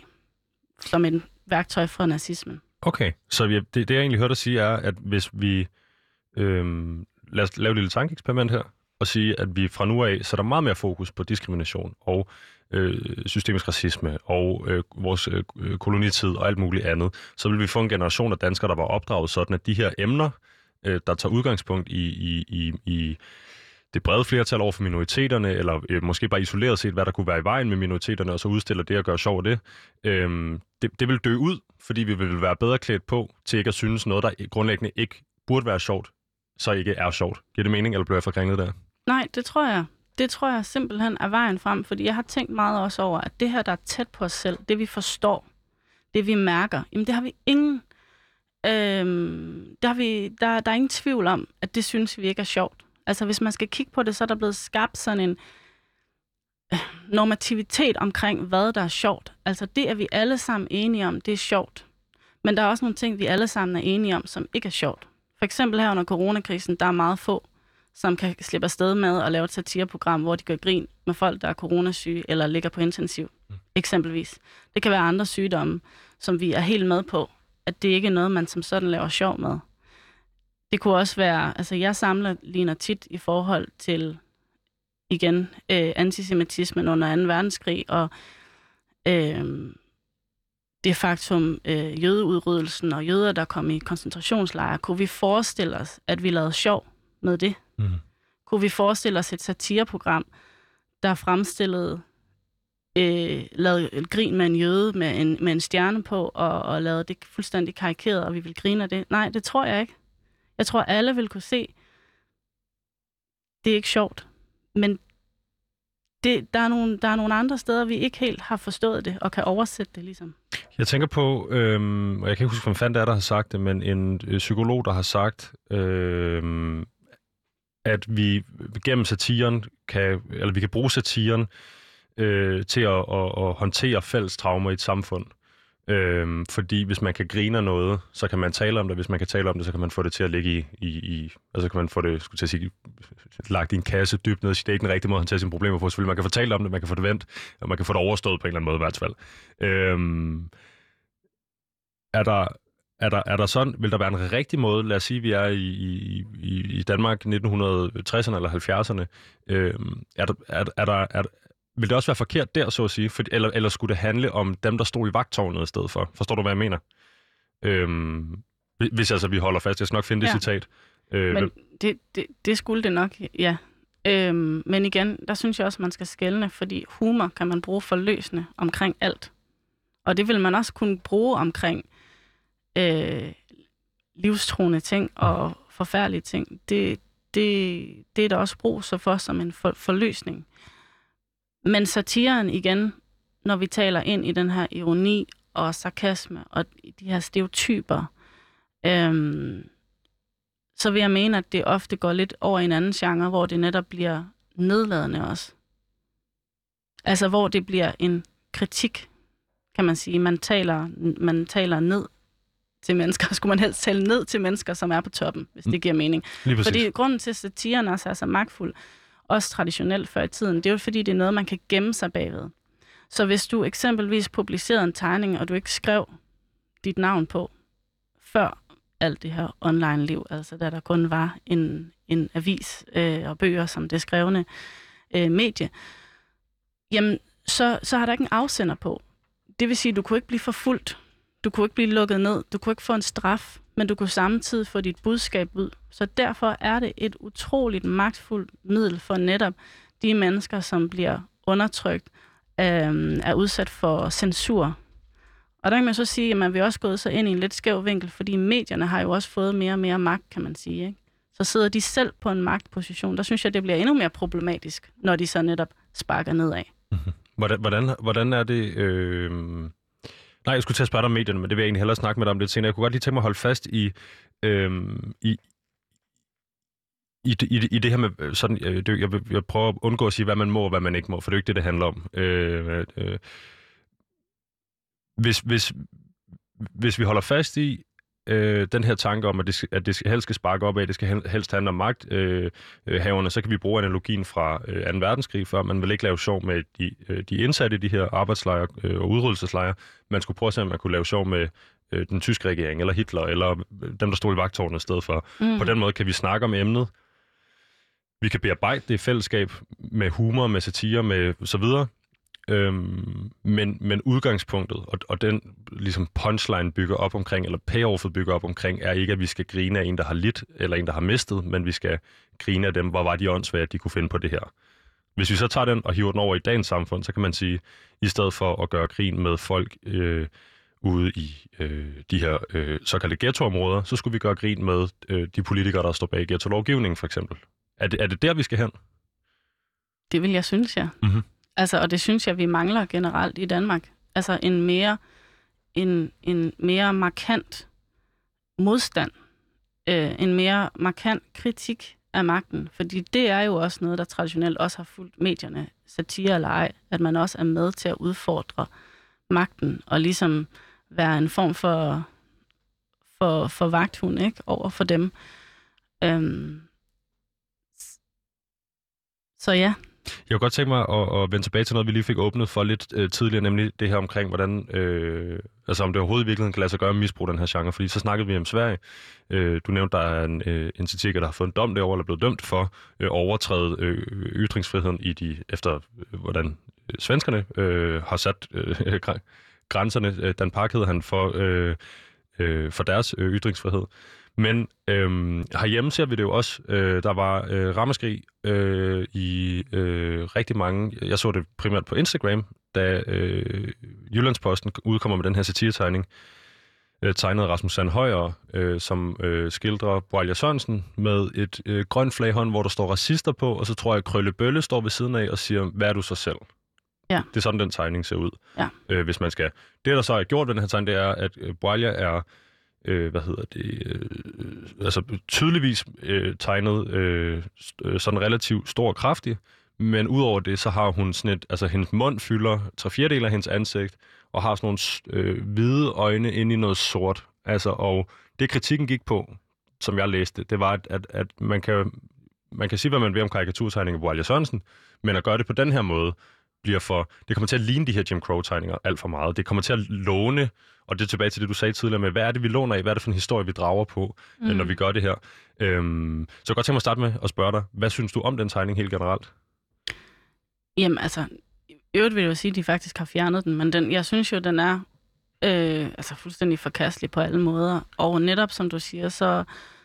som en værktøj for nazismen. Okay, så vi, det, det jeg egentlig hørte dig sige er, at hvis vi... Øhm, lad os lave et lille tankeeksperiment her, og sige, at vi fra nu af sætter meget mere fokus på diskrimination og øh, systemisk racisme og øh, vores øh, kolonitid og alt muligt andet, så vil vi få en generation af danskere, der var opdraget sådan, at de her emner, øh, der tager udgangspunkt i, i, i, i det brede flertal over for minoriteterne, eller øh, måske bare isoleret set, hvad der kunne være i vejen med minoriteterne, og så udstiller det og gør sjov af det, øh, det, det vil dø ud, fordi vi vil være bedre klædt på til ikke at synes noget, der grundlæggende ikke burde være sjovt, så ikke er sjovt. Giver det mening, eller bliver jeg forkringlet der? Nej, det tror jeg. Det tror jeg simpelthen er vejen frem, fordi jeg har tænkt meget også over, at det her, der er tæt på os selv, det vi forstår, det vi mærker, jamen det har vi ingen, øhm, der, har vi, der, der er ingen tvivl om, at det synes vi ikke er sjovt. Altså hvis man skal kigge på det, så er der blevet skabt sådan en øh, normativitet omkring, hvad der er sjovt. Altså det er vi alle sammen enige om, det er sjovt. Men der er også nogle ting, vi alle sammen er enige om, som ikke er sjovt. For eksempel her under coronakrisen, der er meget få, som kan slippe afsted med at lave et satireprogram, hvor de gør grin med folk, der er coronasyge eller ligger på intensiv, mm. eksempelvis. Det kan være andre sygdomme, som vi er helt med på, at det ikke er noget, man som sådan laver sjov med. Det kunne også være, altså jeg samler ligner tit i forhold til, igen, øh, antisemitismen under 2. verdenskrig, og øh, det faktum, øh, jødeudryddelsen og jøder, der kom i koncentrationslejre, kunne vi forestille os, at vi lavede sjov med det? Mm. Kunne vi forestille os et satireprogram, der fremstillede, øh, lavede grin med en jøde med en, med en stjerne på, og, og lavede det fuldstændig karikeret, og vi vil grine af det? Nej, det tror jeg ikke. Jeg tror, alle vil kunne se, det er ikke sjovt. Men det, der, er nogle, der er nogle andre steder, vi ikke helt har forstået det, og kan oversætte det ligesom. Jeg tænker på, øhm, og jeg kan ikke huske, hvem fanden det er, der har sagt det, men en øh, psykolog, der har sagt, øhm, at vi gennem satiren kan, eller vi kan bruge satiren øh, til at, at, at håndtere fælles traumer i et samfund. Øhm, fordi hvis man kan grine af noget, så kan man tale om det. Hvis man kan tale om det, så kan man få det til at ligge i... i, i altså kan man få det, skulle til at sige, lagt i en kasse dybt ned. Det er ikke den rigtige måde at håndtere sine problemer på. Selvfølgelig, man kan fortælle om det, man kan få det vendt, og man kan få det overstået på en eller anden måde i hvert fald. Øhm, er der, er der, er der sådan, vil der være en rigtig måde, lad os sige, vi er i, i, i Danmark 1960'erne eller 70'erne, øh, er der, er, er der, er, vil det også være forkert der, så at sige? For, eller, eller skulle det handle om dem, der stod i vagtårnet i stedet for? Forstår du, hvad jeg mener? Øhm, hvis altså vi holder fast, jeg skal nok finde det Ja. citat. Øh, Men det, det, det skulle det nok, ja. Øhm, men igen, der synes jeg også, man skal skelne, fordi humor kan man bruge forløsende omkring alt. Og det vil man også kunne bruge omkring øh, livstruende ting og forfærdelige ting. Det, det, det er der også brug så for som en for, forløsning. Men satiren igen, når vi taler ind i den her ironi og sarkasme og de her stereotyper, øhm, så vil jeg mene, at det ofte går lidt over i en anden genre, hvor det netop bliver nedladende også. Altså, hvor det bliver en kritik, kan man sige. Man taler, man taler ned til mennesker. Skulle man helst tale ned til mennesker, som er på toppen, hvis det giver mening. Fordi grunden til, at satiren også er så magtfuld, også traditionelt før i tiden, det er jo fordi, det er noget, man kan gemme sig bagved. Så hvis du eksempelvis publicerede en tegning, og du ikke skrev dit navn på, før alt det her online-liv, altså da der kun var en, en avis øh, og bøger som det skrevne øh, medie, jamen så, så har der ikke en afsender på. Det vil sige, at du kunne ikke blive forfulgt, du kunne ikke blive lukket ned, du kunne ikke få en straf, men du kunne samtidig få dit budskab ud. Så derfor er det et utroligt magtfuldt middel for netop de mennesker, som bliver undertrykt, øh, er udsat for censur. Og der kan man så sige, at man vil også gået så ind i en lidt skæv vinkel, fordi medierne har jo også fået mere og mere magt, kan man sige. Ikke? Så sidder de selv på en magtposition. Der synes jeg, det bliver endnu mere problematisk, når de så netop sparker nedad. Mhm. Hvordan, hvordan, hvordan er det... Øh... Nej, jeg skulle til at spørge dig om medierne, men det vil jeg egentlig hellere snakke med dig om lidt senere. Jeg kunne godt lige tænke mig at holde fast i, øhm, i, i, i, det- i det her med øh, sådan, jeg, det, jeg, vil, jeg prøver at undgå at sige, hvad man må og hvad man ikke må, for det er jo ikke det, det handler om. Øh, øh, hvis, hvis, hvis vi holder fast i øh, den her tanke om, at det, at det skal- helst skal sparke op af, det skal hel- helst handle om magt, øh, øh, så kan vi bruge analogien fra øh, 2. verdenskrig, før man vil ikke lave sjov med de, øh, de indsatte i de her arbejdslejre øh, og udryddelseslejre. Man skulle prøve at se, om man kunne lave sjov med øh, den tyske regering, eller Hitler, eller øh, dem, der stod i vagtårnet i stedet for. Mm. På den måde kan vi snakke om emnet. Vi kan bearbejde det i fællesskab med humor, med satire, med så videre. Øhm, men, men udgangspunktet, og, og den ligesom punchline bygger op omkring, eller payoffet bygger op omkring, er ikke, at vi skal grine af en, der har lidt, eller en, der har mistet, men vi skal grine af dem, hvor var de åndssvage, at de kunne finde på det her. Hvis vi så tager den og hiver den over i dagens samfund, så kan man sige, i stedet for at gøre grin med folk øh, ude i øh, de her øh, såkaldte ghettoområder, så skulle vi gøre grin med øh, de politikere, der står bag ghetto-lovgivningen, for eksempel. Er det, er det der, vi skal hen? Det vil jeg synes, ja. Mhm. Altså, og det synes jeg, vi mangler generelt i Danmark. Altså en mere, en, en mere markant modstand. Øh, en mere markant kritik af magten. Fordi det er jo også noget, der traditionelt også har fulgt medierne, satire eller ej, at man også er med til at udfordre magten og ligesom være en form for, for, for vagthund ikke? over for dem. Øhm, så ja, jeg kunne godt tænke mig at, at vende tilbage til noget, vi lige fik åbnet for lidt øh, tidligere, nemlig det her omkring, hvordan, øh, altså om det overhovedet i virkeligheden kan lade sig gøre at misbruge den her genre, fordi så snakkede vi om Sverige. Øh, du nævnte, der er en, øh, en satiriker, der har fået en dom derovre, eller blevet dømt for øh, overtræde øh, ytringsfriheden i de, efter øh, hvordan øh, svenskerne øh, har sat øh, grænserne. Øh, Dan Park hedder han for, øh, øh, for deres øh, ytringsfrihed. Men øhm, herhjemme ser vi det jo også. Øh, der var øh, ramaskrig øh, i øh, rigtig mange... Jeg så det primært på Instagram, da øh, Jyllandsposten udkommer med den her satiretegning, øh, tegnet Rasmus Sandhøjer, øh, som øh, skildrer Boalja Sørensen med et øh, grønt flag i hånden, hvor der står racister på, og så tror jeg, at Krølle Bølle står ved siden af og siger, hvad er du så selv? Ja. Det er sådan, den tegning ser ud. Ja. Øh, hvis man skal. Det, der så er gjort ved den her tegning, det er, at øh, Boalja er øh, hvad hedder det, øh, altså tydeligvis øh, tegnet øh, sådan relativt stor og kraftig, men udover det, så har hun sådan et, altså hendes mund fylder tre fjerdedel af hendes ansigt, og har sådan nogle øh, hvide øjne inde i noget sort. Altså, og det kritikken gik på, som jeg læste, det var, at, at, at man, kan, man kan sige, hvad man vil om karikaturtegning af Boalja Sørensen, men at gøre det på den her måde, bliver for... Det kommer til at ligne de her Jim Crow-tegninger alt for meget. Det kommer til at låne, og det er tilbage til det, du sagde tidligere med, hvad er det, vi låner af? Hvad er det for en historie, vi drager på, mm. når vi gør det her? Øhm, så jeg godt tænke mig at starte med at spørge dig, hvad synes du om den tegning helt generelt? Jamen altså, i øvrigt vil jeg jo sige, at de faktisk har fjernet den, men den, jeg synes jo, den er øh, altså fuldstændig forkastelig på alle måder. Og netop som du siger, så,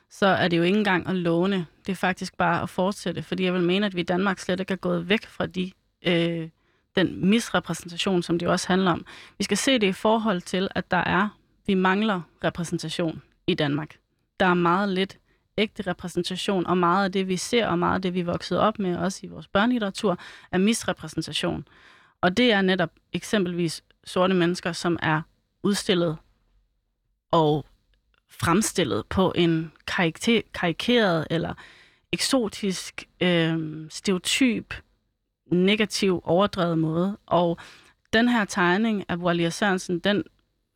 så er det jo ikke engang at låne. Det er faktisk bare at fortsætte, fordi jeg vil mene, at vi i Danmark slet ikke er gået væk fra de, øh, den misrepræsentation, som det også handler om. Vi skal se det i forhold til, at der er, vi mangler repræsentation i Danmark. Der er meget lidt ægte repræsentation, og meget af det, vi ser, og meget af det, vi er vokset op med, også i vores børnelitteratur, er misrepræsentation. Og det er netop eksempelvis sorte mennesker, som er udstillet og fremstillet på en karikeret eller eksotisk, øh, stereotyp, negativ, overdrevet måde. Og den her tegning af Wallia Sørensen, den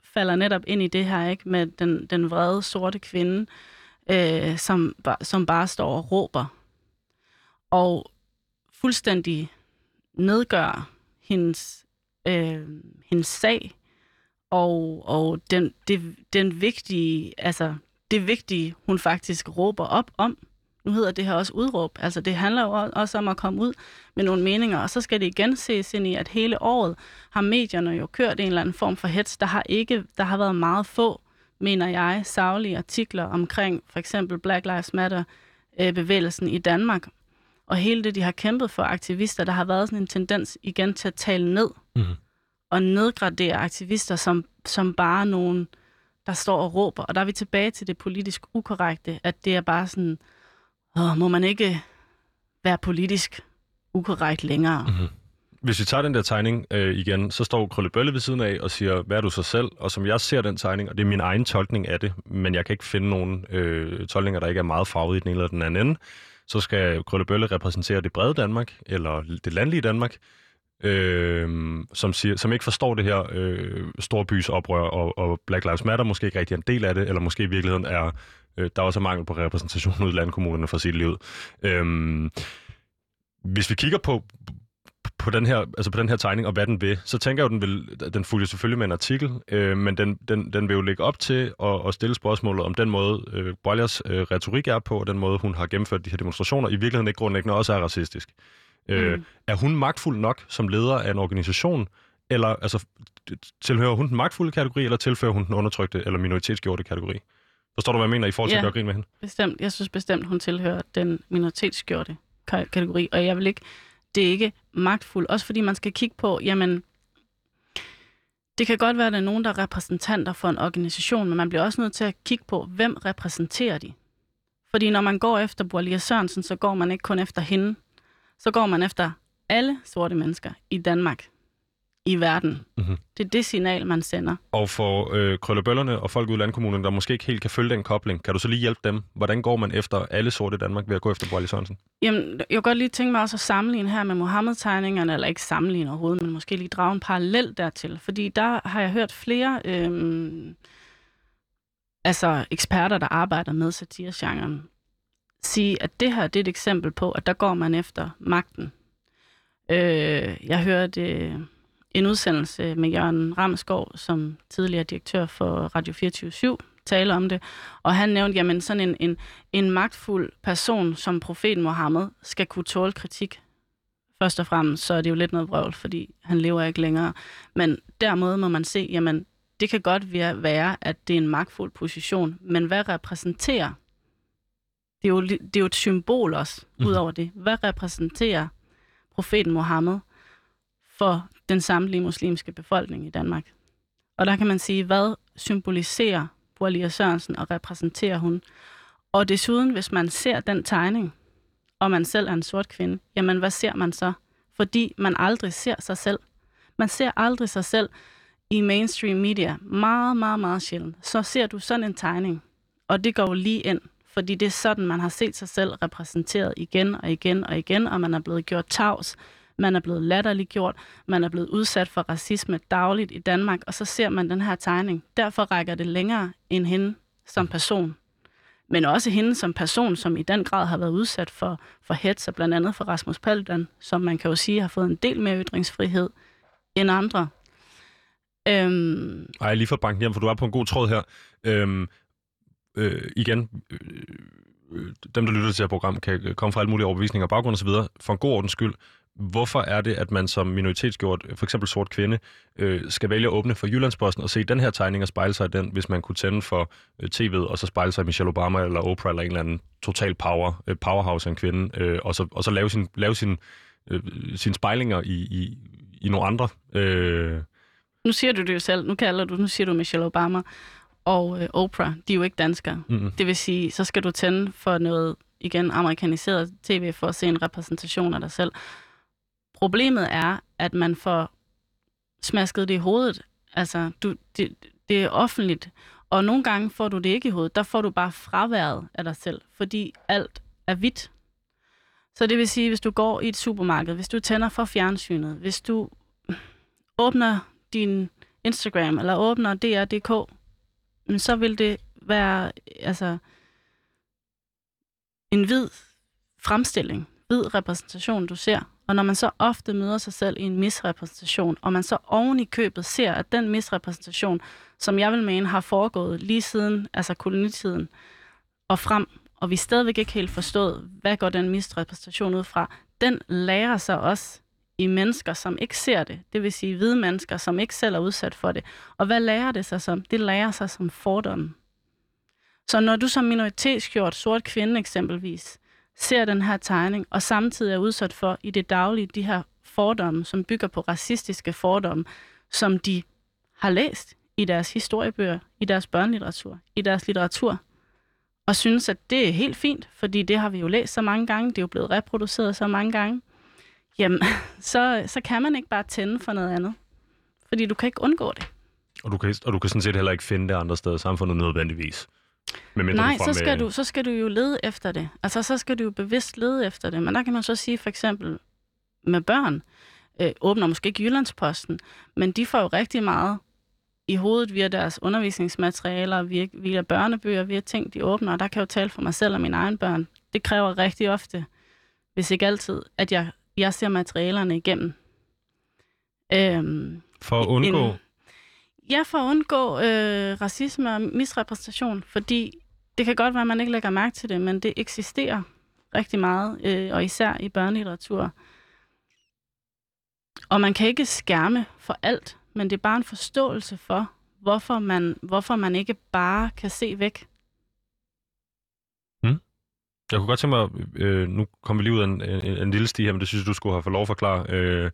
falder netop ind i det her, ikke med den, den vrede sorte kvinde, øh, som, som bare står og råber. Og fuldstændig nedgør hendes, øh, hendes sag, og, og den, det, den vigtige, altså det vigtige, hun faktisk råber op om. Nu hedder det her også udråb. Altså det handler jo også om at komme ud med nogle meninger, og så skal det igen ses ind i, at hele året har medierne jo kørt en eller anden form for hets. Der har ikke, der har været meget få, mener jeg, savlige artikler omkring for eksempel Black Lives Matter øh, bevægelsen i Danmark. Og hele det, de har kæmpet for aktivister, der har været sådan en tendens igen til at tale ned. Mm-hmm at nedgradere aktivister som, som bare nogen, der står og råber. Og der er vi tilbage til det politisk ukorrekte, at det er bare sådan, åh, må man ikke være politisk ukorrekt længere. Mm-hmm. Hvis vi tager den der tegning øh, igen, så står Krølle Bølle ved siden af og siger, hvad er du så selv? Og som jeg ser den tegning, og det er min egen tolkning af det, men jeg kan ikke finde nogen øh, tolkninger, der ikke er meget farvet i den ene eller den anden ende, så skal Krølle Bølle repræsentere det brede Danmark, eller det landlige Danmark, øh, som, siger, som ikke forstår det her øh, storbys oprør, og, og Black Lives Matter måske ikke rigtig er en del af det, eller måske i virkeligheden er, øh, der er også mangel på repræsentation ud i landkommunerne for sit liv. Øh, hvis vi kigger på, på den her, altså på den her tegning, og hvad den vil, så tænker jeg jo, den vil, den fulgte selvfølgelig med en artikel, øh, men den, den, den vil jo lægge op til at, at stille spørgsmålet om den måde, øh, Boilias øh, retorik er på, og den måde, hun har gennemført de her demonstrationer, i virkeligheden ikke grundlæggende også er racistisk. Øh, mm. Er hun magtfuld nok som leder af en organisation, eller altså, tilhører hun den magtfulde kategori, eller tilfører hun den undertrykte eller minoritetsgjorte kategori? Forstår du, hvad jeg mener i forhold til ja, at gøre grin med hende? bestemt. Jeg synes bestemt, hun tilhører den minoritetsgjorte kategori, og jeg vil ikke, det er ikke magtfuldt. Også fordi man skal kigge på, jamen, det kan godt være, at der er nogen, der er repræsentanter for en organisation, men man bliver også nødt til at kigge på, hvem repræsenterer de? Fordi når man går efter Borlia Sørensen, så går man ikke kun efter hende så går man efter alle sorte mennesker i Danmark, i verden. Mm-hmm. Det er det signal, man sender. Og for øh, krøllebøllerne og folk ude i landkommunen, der måske ikke helt kan følge den kobling, kan du så lige hjælpe dem? Hvordan går man efter alle sorte i Danmark ved at gå efter Borgerlig Sørensen? Jamen, jeg kan godt lige tænke mig også at sammenligne her med Mohammed-tegningerne, eller ikke sammenligne overhovedet, men måske lige drage en parallel dertil. Fordi der har jeg hørt flere øh, altså eksperter, der arbejder med satiregenren, sige, at det her det er et eksempel på, at der går man efter magten. Øh, jeg hørte øh, en udsendelse med Jørgen Ramskov, som tidligere direktør for Radio 24 tale om det, og han nævnte, jamen sådan en, en, en magtfuld person som profeten Mohammed skal kunne tåle kritik. Først og fremmest, så er det jo lidt noget vrøvl, fordi han lever ikke længere. Men dermed må man se, jamen det kan godt være, at det er en magtfuld position, men hvad repræsenterer det er jo, det er jo et symbol også, mm. ud over det. Hvad repræsenterer profeten Mohammed for den samtlige muslimske befolkning i Danmark? Og der kan man sige, hvad symboliserer Boalia Sørensen og repræsenterer hun? Og desuden, hvis man ser den tegning, og man selv er en sort kvinde, jamen hvad ser man så? Fordi man aldrig ser sig selv. Man ser aldrig sig selv i mainstream media. Meget, meget, meget sjældent. Så ser du sådan en tegning, og det går jo lige ind fordi det er sådan, man har set sig selv repræsenteret igen og igen og igen, og man er blevet gjort tavs, man er blevet latterliggjort, man er blevet udsat for racisme dagligt i Danmark, og så ser man den her tegning. Derfor rækker det længere end hende som person. men også hende som person, som i den grad har været udsat for, for hets, og blandt andet for Rasmus Paludan, som man kan jo sige har fået en del mere ytringsfrihed end andre. Øhm... Ej, lige for banken hjem, for du er på en god tråd her. Øhm, øh, igen, øh, øh dem, der lytter til det her program, kan øh, komme fra alle mulige overbevisninger og baggrund osv. For en god ordens skyld, hvorfor er det, at man som minoritetsgjort, for eksempel sort kvinde, øh, skal vælge at åbne for Jyllandsposten og se den her tegning og spejle sig i den, hvis man kunne tænde for øh, tv'et og så spejle sig i Michelle Obama eller Oprah eller en eller anden total power, øh, powerhouse af en kvinde, øh, og, så, og så lave sin, lave sin, øh, sine spejlinger i, i, i nogle andre. Øh... Nu siger du det jo selv, nu kalder du, nu siger du Michelle Obama og øh, Oprah, de er jo ikke danskere. Mm-hmm. Det vil sige, så skal du tænde for noget, igen, amerikaniseret tv for at se en repræsentation af dig selv. Problemet er, at man får smasket det i hovedet. Altså, du, det, det er offentligt, og nogle gange får du det ikke i hovedet. Der får du bare fraværet af dig selv, fordi alt er hvidt. Så det vil sige, hvis du går i et supermarked, hvis du tænder for fjernsynet, hvis du åbner din Instagram eller åbner DR.dk, så vil det være altså, en hvid fremstilling, hvid repræsentation, du ser. Og når man så ofte møder sig selv i en misrepræsentation, og man så oven i købet ser, at den misrepræsentation, som jeg vil mene har foregået lige siden altså kolonitiden og frem, og vi stadigvæk ikke helt forstået, hvad går den misrepræsentation ud fra, den lærer sig også i mennesker, som ikke ser det. Det vil sige hvide mennesker, som ikke selv er udsat for det. Og hvad lærer det sig som? Det lærer sig som fordomme. Så når du som minoritetsgjort sort kvinde eksempelvis ser den her tegning, og samtidig er udsat for i det daglige de her fordomme, som bygger på racistiske fordomme, som de har læst i deres historiebøger, i deres børnelitteratur, i deres litteratur, og synes, at det er helt fint, fordi det har vi jo læst så mange gange, det er jo blevet reproduceret så mange gange, jamen, så, så kan man ikke bare tænde for noget andet. Fordi du kan ikke undgå det. Og du kan, og du kan sådan set heller ikke finde det andre steder i samfundet nødvendigvis. Nej, så skal, med... du, så skal du jo lede efter det. Altså, så skal du jo bevidst lede efter det. Men der kan man så sige, for eksempel med børn, øh, åbner måske ikke Jyllandsposten, men de får jo rigtig meget i hovedet via deres undervisningsmaterialer, via, via børnebøger, via ting, de åbner. Og der kan jeg jo tale for mig selv og mine egne børn. Det kræver rigtig ofte, hvis ikke altid, at jeg, jeg ser materialerne igennem. Øhm, for at undgå? En, Ja, for at undgå øh, racisme og misrepræsentation, fordi det kan godt være, at man ikke lægger mærke til det, men det eksisterer rigtig meget, øh, og især i børnelitteratur. Og man kan ikke skærme for alt, men det er bare en forståelse for, hvorfor man, hvorfor man ikke bare kan se væk. Mm. Jeg kunne godt tænke mig, øh, nu kommer vi lige ud af en, en, en lille sti her, men det synes jeg, du skulle have fået lov at forklare. Øh,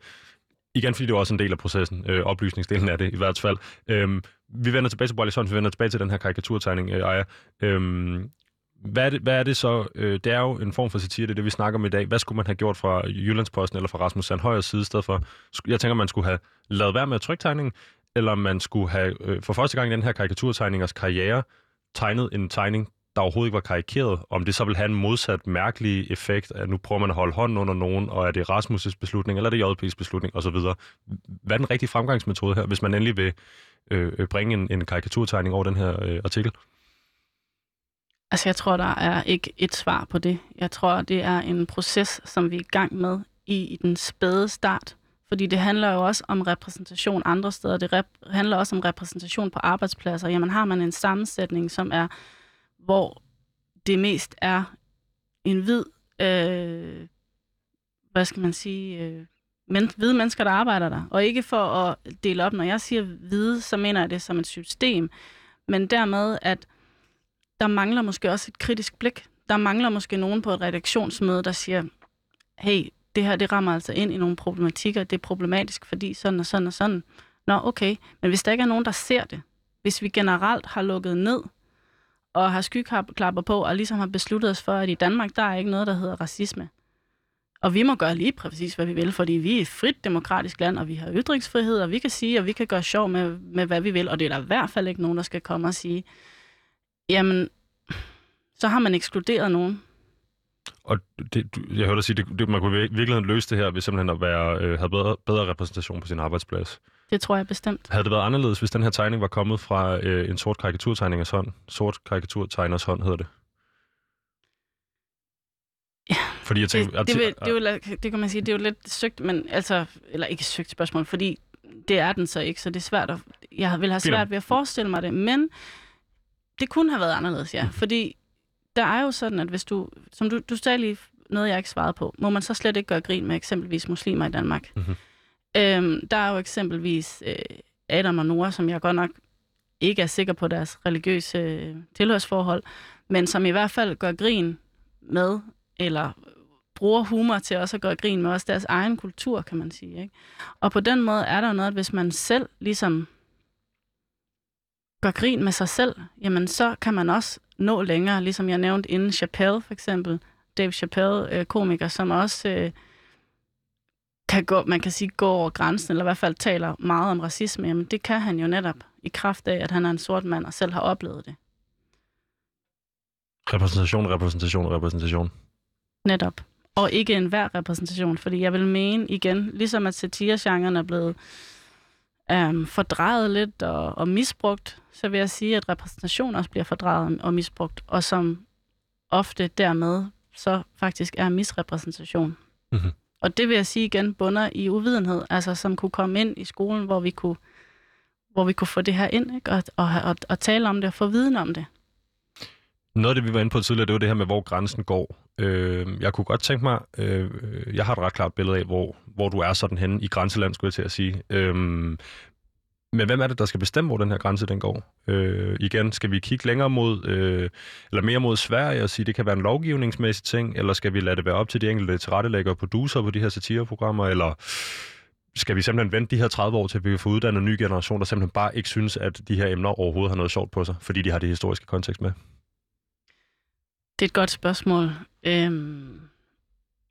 Igen, fordi det er også en del af processen, øh, oplysningsdelen af det i hvert fald. Øhm, vi vender tilbage til Borlisson, vi vender tilbage til den her karikaturtegning, øh, Aja. Øhm, hvad er, det, hvad er det så? Øh, det er jo en form for satire, det er det, vi snakker om i dag. Hvad skulle man have gjort fra Jyllandsposten eller fra Rasmus Sandhøjers side i stedet for? Jeg tænker, man skulle have lavet være med at trykke tegningen, eller man skulle have øh, for første gang i den her karikaturtegningers karriere tegnet en tegning, der overhovedet ikke var karikeret, om det så vil have en modsat mærkelig effekt, at nu prøver man at holde hånden under nogen, og er det Rasmus' beslutning, eller er det JP's beslutning, osv. Hvad er den rigtige fremgangsmetode her, hvis man endelig vil øh, øh, bringe en, en karikaturtegning over den her øh, artikel? Altså, jeg tror, der er ikke et svar på det. Jeg tror, det er en proces, som vi er i gang med i, i den spæde start. Fordi det handler jo også om repræsentation andre steder. Det rep- handler også om repræsentation på arbejdspladser. Jamen har man en sammensætning, som er hvor det mest er en hvid, øh, hvad skal man sige, øh, men, hvide mennesker, der arbejder der. Og ikke for at dele op, når jeg siger hvide, så mener jeg det som et system. Men dermed, at der mangler måske også et kritisk blik. Der mangler måske nogen på et redaktionsmøde, der siger, hey, det her det rammer altså ind i nogle problematikker, det er problematisk, fordi sådan og sådan og sådan. Nå, okay, men hvis der ikke er nogen, der ser det, hvis vi generelt har lukket ned og har skyklapper på, og ligesom har besluttet os for, at i Danmark, der er ikke noget, der hedder racisme. Og vi må gøre lige præcis, hvad vi vil, fordi vi er et frit demokratisk land, og vi har ytringsfrihed, og vi kan sige, og vi kan gøre sjov med, med hvad vi vil, og det er der i hvert fald ikke nogen, der skal komme og sige, jamen, så har man ekskluderet nogen. Og det, jeg hørte dig sige, det, det, man kunne virkelig løse det her ved simpelthen at være, øh, have bedre, bedre repræsentation på sin arbejdsplads. Det tror jeg bestemt. Havde det været anderledes, hvis den her tegning var kommet fra øh, en sort karikaturtegning af hånd? Sort karikaturtegners hånd hedder det. Fordi jeg tænker, det, det, vil, det, jo, det kan man sige, det er jo lidt søgt, men altså, eller ikke søgt spørgsmål, fordi det er den så ikke, så det er svært at, jeg vil have svært ved at forestille mig det, men det kunne have været anderledes, ja, mm. fordi der er jo sådan, at hvis du, som du, du sagde lige noget, jeg ikke svarede på, må man så slet ikke gøre grin med eksempelvis muslimer i Danmark. Mm-hmm. Øhm, der er jo eksempelvis øh, Adam og Nora, som jeg godt nok ikke er sikker på deres religiøse øh, tilhørsforhold, men som i hvert fald gør grin med, eller bruger humor til også at gøre grin med også deres egen kultur, kan man sige. Ikke? Og på den måde er der noget, at hvis man selv ligesom gør grin med sig selv, jamen så kan man også nå længere, ligesom jeg nævnte inden Chappelle for eksempel, Dave Chappelle, øh, komiker, som også øh, kan gå, man kan sige, gå over grænsen, eller i hvert fald taler meget om racisme, jamen det kan han jo netop i kraft af, at han er en sort mand og selv har oplevet det. Repræsentation, repræsentation, repræsentation. Netop. Og ikke en hver repræsentation, fordi jeg vil mene igen, ligesom at satiregenren er blevet øhm, fordrejet lidt og, og misbrugt, så vil jeg sige, at repræsentation også bliver fordrejet og misbrugt, og som ofte dermed så faktisk er misrepræsentation. Mm-hmm. Og det vil jeg sige igen bunder i uvidenhed, altså som kunne komme ind i skolen, hvor vi kunne, hvor vi kunne få det her ind, ikke? Og, og, og, og tale om det og få viden om det. Noget af det, vi var inde på tidligere, det var det her med, hvor grænsen går. Øh, jeg kunne godt tænke mig, øh, jeg har et ret klart billede af, hvor, hvor du er sådan henne i grænseland, skulle jeg til at sige. Øh, men hvem er det, der skal bestemme, hvor den her grænse den går? Øh, igen, skal vi kigge længere mod, øh, eller mere mod Sverige og sige, det kan være en lovgivningsmæssig ting, eller skal vi lade det være op til de enkelte tilrettelæggere og producer på de her satireprogrammer, eller skal vi simpelthen vente de her 30 år til, at vi kan få uddannet en ny generation, der simpelthen bare ikke synes, at de her emner overhovedet har noget sjovt på sig, fordi de har det historiske kontekst med? Det er et godt spørgsmål. Øhm,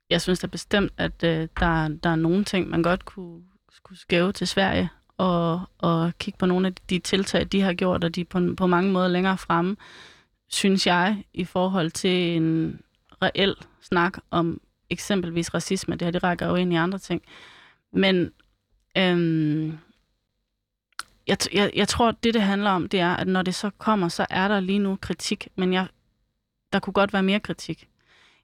jeg synes da bestemt, at øh, der, der er nogle ting, man godt kunne, kunne skæve til Sverige, og, og kigge på nogle af de tiltag, de har gjort, og de på, på mange måder længere fremme, synes jeg, i forhold til en reel snak om eksempelvis racisme. Det her, det rækker jo ind i andre ting. Men øhm, jeg, jeg, jeg tror, det, det handler om, det er, at når det så kommer, så er der lige nu kritik, men jeg, der kunne godt være mere kritik.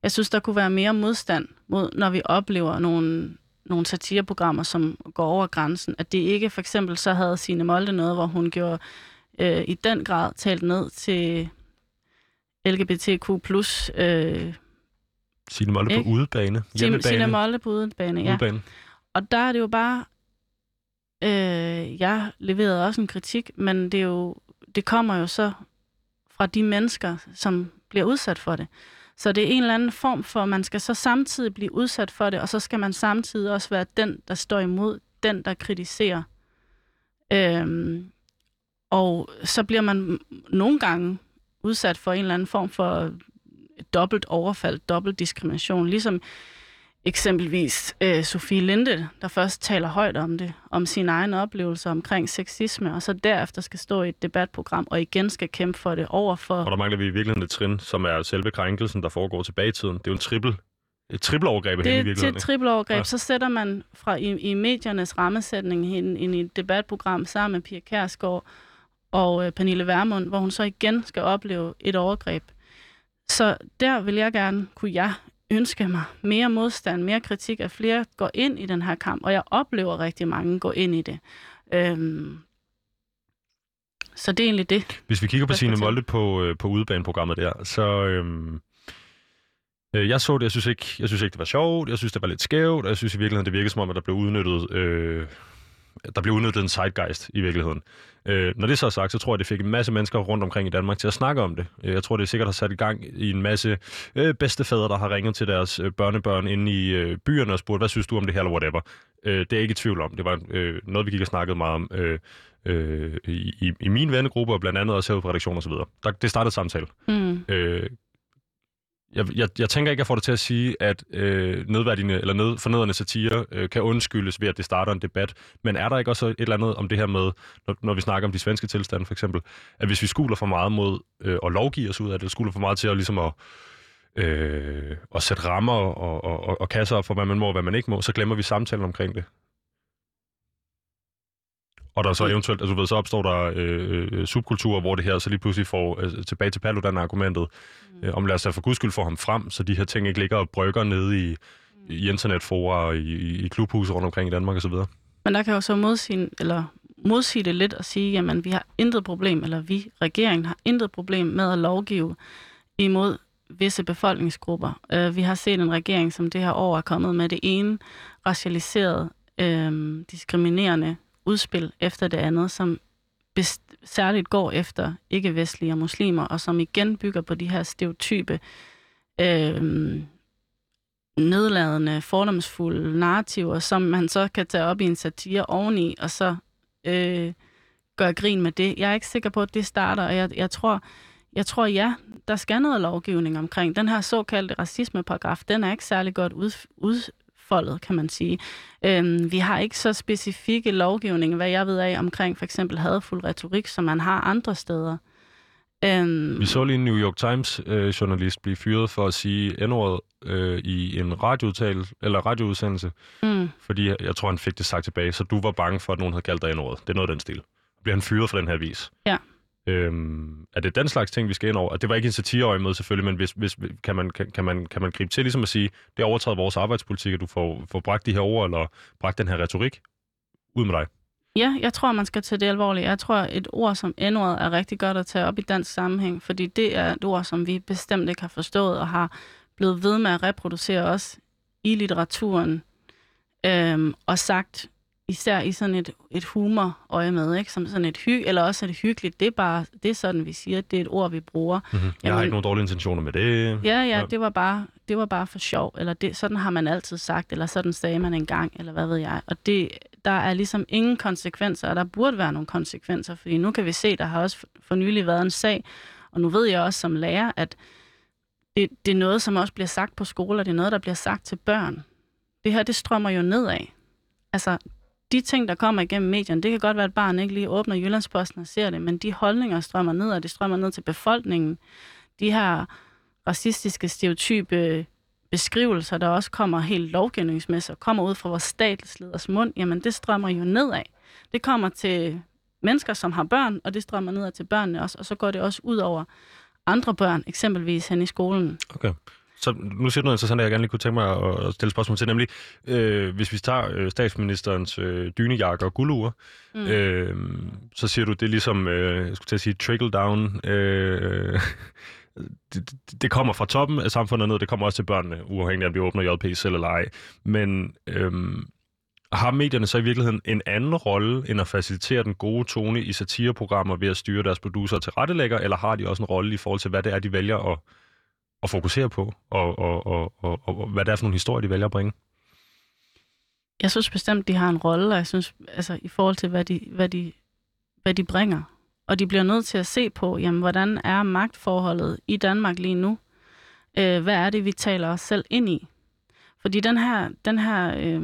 Jeg synes, der kunne være mere modstand mod, når vi oplever nogle nogle satireprogrammer, som går over grænsen. At det ikke for eksempel så havde sine Molde noget, hvor hun gjorde øh, i den grad talt ned til LGBTQ+. Øh, Signe Molde ikke? på udebane. Signe Molde på udebane, ja. Udebane. Og der er det jo bare... Øh, jeg leverede også en kritik, men det, er jo, det kommer jo så fra de mennesker, som bliver udsat for det. Så det er en eller anden form for, at man skal så samtidig blive udsat for det, og så skal man samtidig også være den, der står imod, den, der kritiserer. Øhm, og så bliver man nogle gange udsat for en eller anden form for dobbelt overfald, dobbelt diskrimination. Ligesom eksempelvis øh, Sofie Linde, der først taler højt om det, om sine egne oplevelser omkring sexisme, og så derefter skal stå i et debatprogram, og igen skal kæmpe for det over for... Og der mangler vi i virkeligheden et trin, som er selve krænkelsen, der foregår tilbage i tiden. Det er jo en trippel et trippelovergreb det, i virkeligheden. Det er et trippelovergreb. Ja. Så sætter man fra i, i mediernes rammesætning ind, ind i et debatprogram sammen med Pia Kærsgaard og øh, Pernille Vermund, hvor hun så igen skal opleve et overgreb. Så der vil jeg gerne, kunne jeg ønske mig mere modstand, mere kritik, at flere går ind i den her kamp, og jeg oplever rigtig mange gå ind i det. Øhm, så det er egentlig det. Hvis vi kigger på Signe Molde på, øh, på udebaneprogrammet der, så... Øhm, øh, jeg så det, jeg synes, ikke, jeg synes ikke, det var sjovt, jeg synes, det var lidt skævt, og jeg synes i virkeligheden, det virkede som om, at der blev udnyttet øh, der blev udnyttet en zeitgeist i virkeligheden. Øh, når det så er sagt, så tror jeg, det fik en masse mennesker rundt omkring i Danmark til at snakke om det. Øh, jeg tror, det sikkert har sat i gang i en masse øh, bedstefædre, der har ringet til deres øh, børnebørn inde i øh, byerne og spurgt, hvad synes du om det her, eller whatever. Øh, det er jeg ikke i tvivl om. Det var øh, noget, vi gik og snakkede meget om øh, øh, i, i min vennegruppe, og blandt andet også herude på redaktion og så videre. Der, det startede samtale. Mm. Øh, jeg, jeg, jeg tænker ikke, at jeg får det til at sige, at øh, nedværdigende eller ned, fornedrende satire øh, kan undskyldes ved, at det starter en debat. Men er der ikke også et eller andet om det her med, når, når vi snakker om de svenske tilstande for eksempel, at hvis vi skuler for meget mod øh, at lovgive os ud af det, skuler for meget til at, ligesom at, øh, at sætte rammer og, og, og, og kasser op for, hvad man må og hvad man ikke må, så glemmer vi samtalen omkring det. Og der så eventuelt, altså du ved, så opstår der øh, øh, subkulturer, hvor det her så lige pludselig får øh, tilbage til Paludan-argumentet, mm. øh, om lad os for guds skyld få ham frem, så de her ting ikke ligger og brygger nede i, i internetfora og i, i, i klubhuse rundt omkring i Danmark osv. Men der kan jo så modsige, eller modsige det lidt og sige, jamen vi har intet problem, eller vi, regeringen, har intet problem med at lovgive imod visse befolkningsgrupper. Uh, vi har set en regering, som det her år er kommet med det ene racialiserede, øh, diskriminerende udspil efter det andet, som best- særligt går efter ikke-vestlige og muslimer, og som igen bygger på de her stereotype, øh, nedladende, fordomsfulde narrativer, som man så kan tage op i en satire oveni, og så øh, gøre grin med det. Jeg er ikke sikker på, at det starter, og jeg, jeg tror, jeg tror, ja, der skal noget lovgivning omkring. Den her såkaldte racismeparagraf, den er ikke særlig godt ud, udfoldet, kan man sige. Øhm, vi har ikke så specifikke lovgivning, hvad jeg ved af, omkring for eksempel hadfuld retorik, som man har andre steder. Øhm, vi så lige en New York Times øh, journalist blive fyret for at sige n øh, i en radioudtale, eller radioudsendelse, mm. fordi jeg, jeg tror, han fik det sagt tilbage, så du var bange for, at nogen havde kaldt dig n Det er noget af den stil. Bliver han fyret for den her vis? Ja. Øhm, er det den slags ting, vi skal ind over? Det var ikke en satireøje med selvfølgelig, men hvis, hvis, kan, man, kan, kan, man, kan man gribe til ligesom at sige, det er overtaget vores arbejdspolitik, at du får, får bragt de her ord, eller bragt den her retorik ud med dig? Ja, jeg tror, man skal tage det alvorligt. Jeg tror, et ord som n er rigtig godt at tage op i dansk sammenhæng, fordi det er et ord, som vi bestemt ikke har forstået og har blevet ved med at reproducere os i litteraturen øhm, og sagt især i sådan et, et humor-øje med, ikke? som sådan et hy eller også er det hyggeligt. Det er bare, det er sådan, vi siger, det er et ord, vi bruger. Mm-hmm. Jeg Jamen, har ikke nogen dårlige intentioner med det. Ja, ja, ja. Det, var bare, det var bare for sjov, eller det, sådan har man altid sagt, eller sådan sagde man engang, eller hvad ved jeg. Og det, der er ligesom ingen konsekvenser, og der burde være nogle konsekvenser, fordi nu kan vi se, der har også for nylig været en sag, og nu ved jeg også som lærer, at det, det er noget, som også bliver sagt på skoler, det er noget, der bliver sagt til børn. Det her, det strømmer jo nedad. Altså, de ting, der kommer igennem medierne, det kan godt være, at barn ikke lige åbner Jyllandsposten og ser det, men de holdninger strømmer ned, og det strømmer ned til befolkningen. De her racistiske, stereotype beskrivelser, der også kommer helt lovgivningsmæssigt, kommer ud fra vores statsleders mund, jamen det strømmer jo nedad. Det kommer til mennesker, som har børn, og det strømmer nedad til børnene også, og så går det også ud over andre børn, eksempelvis hen i skolen. Okay. Så nu siger du noget interessant, jeg gerne lige kunne tænke mig at stille spørgsmål til, nemlig øh, hvis vi tager øh, statsministerens øh, dynejakke og guldure, mm. øh, så siger du, det er ligesom, øh, jeg skulle til at sige, trickle down, øh, det, det kommer fra toppen af samfundet ned, det kommer også til børnene, uafhængigt af, om vi åbner JP selv eller ej. Men øhm, har medierne så i virkeligheden en anden rolle, end at facilitere den gode tone i satireprogrammer ved at styre deres producer til rettelægger, eller har de også en rolle i forhold til, hvad det er, de vælger at, at fokusere på, og, og, og, og, og hvad det er for nogle historier, de vælger at bringe? Jeg synes bestemt, de har en rolle, og jeg synes, altså, i forhold til, hvad de, hvad de, hvad de bringer. Og de bliver nødt til at se på, jamen, hvordan er magtforholdet i Danmark lige nu? Øh, hvad er det, vi taler os selv ind i? Fordi den her, den her øh,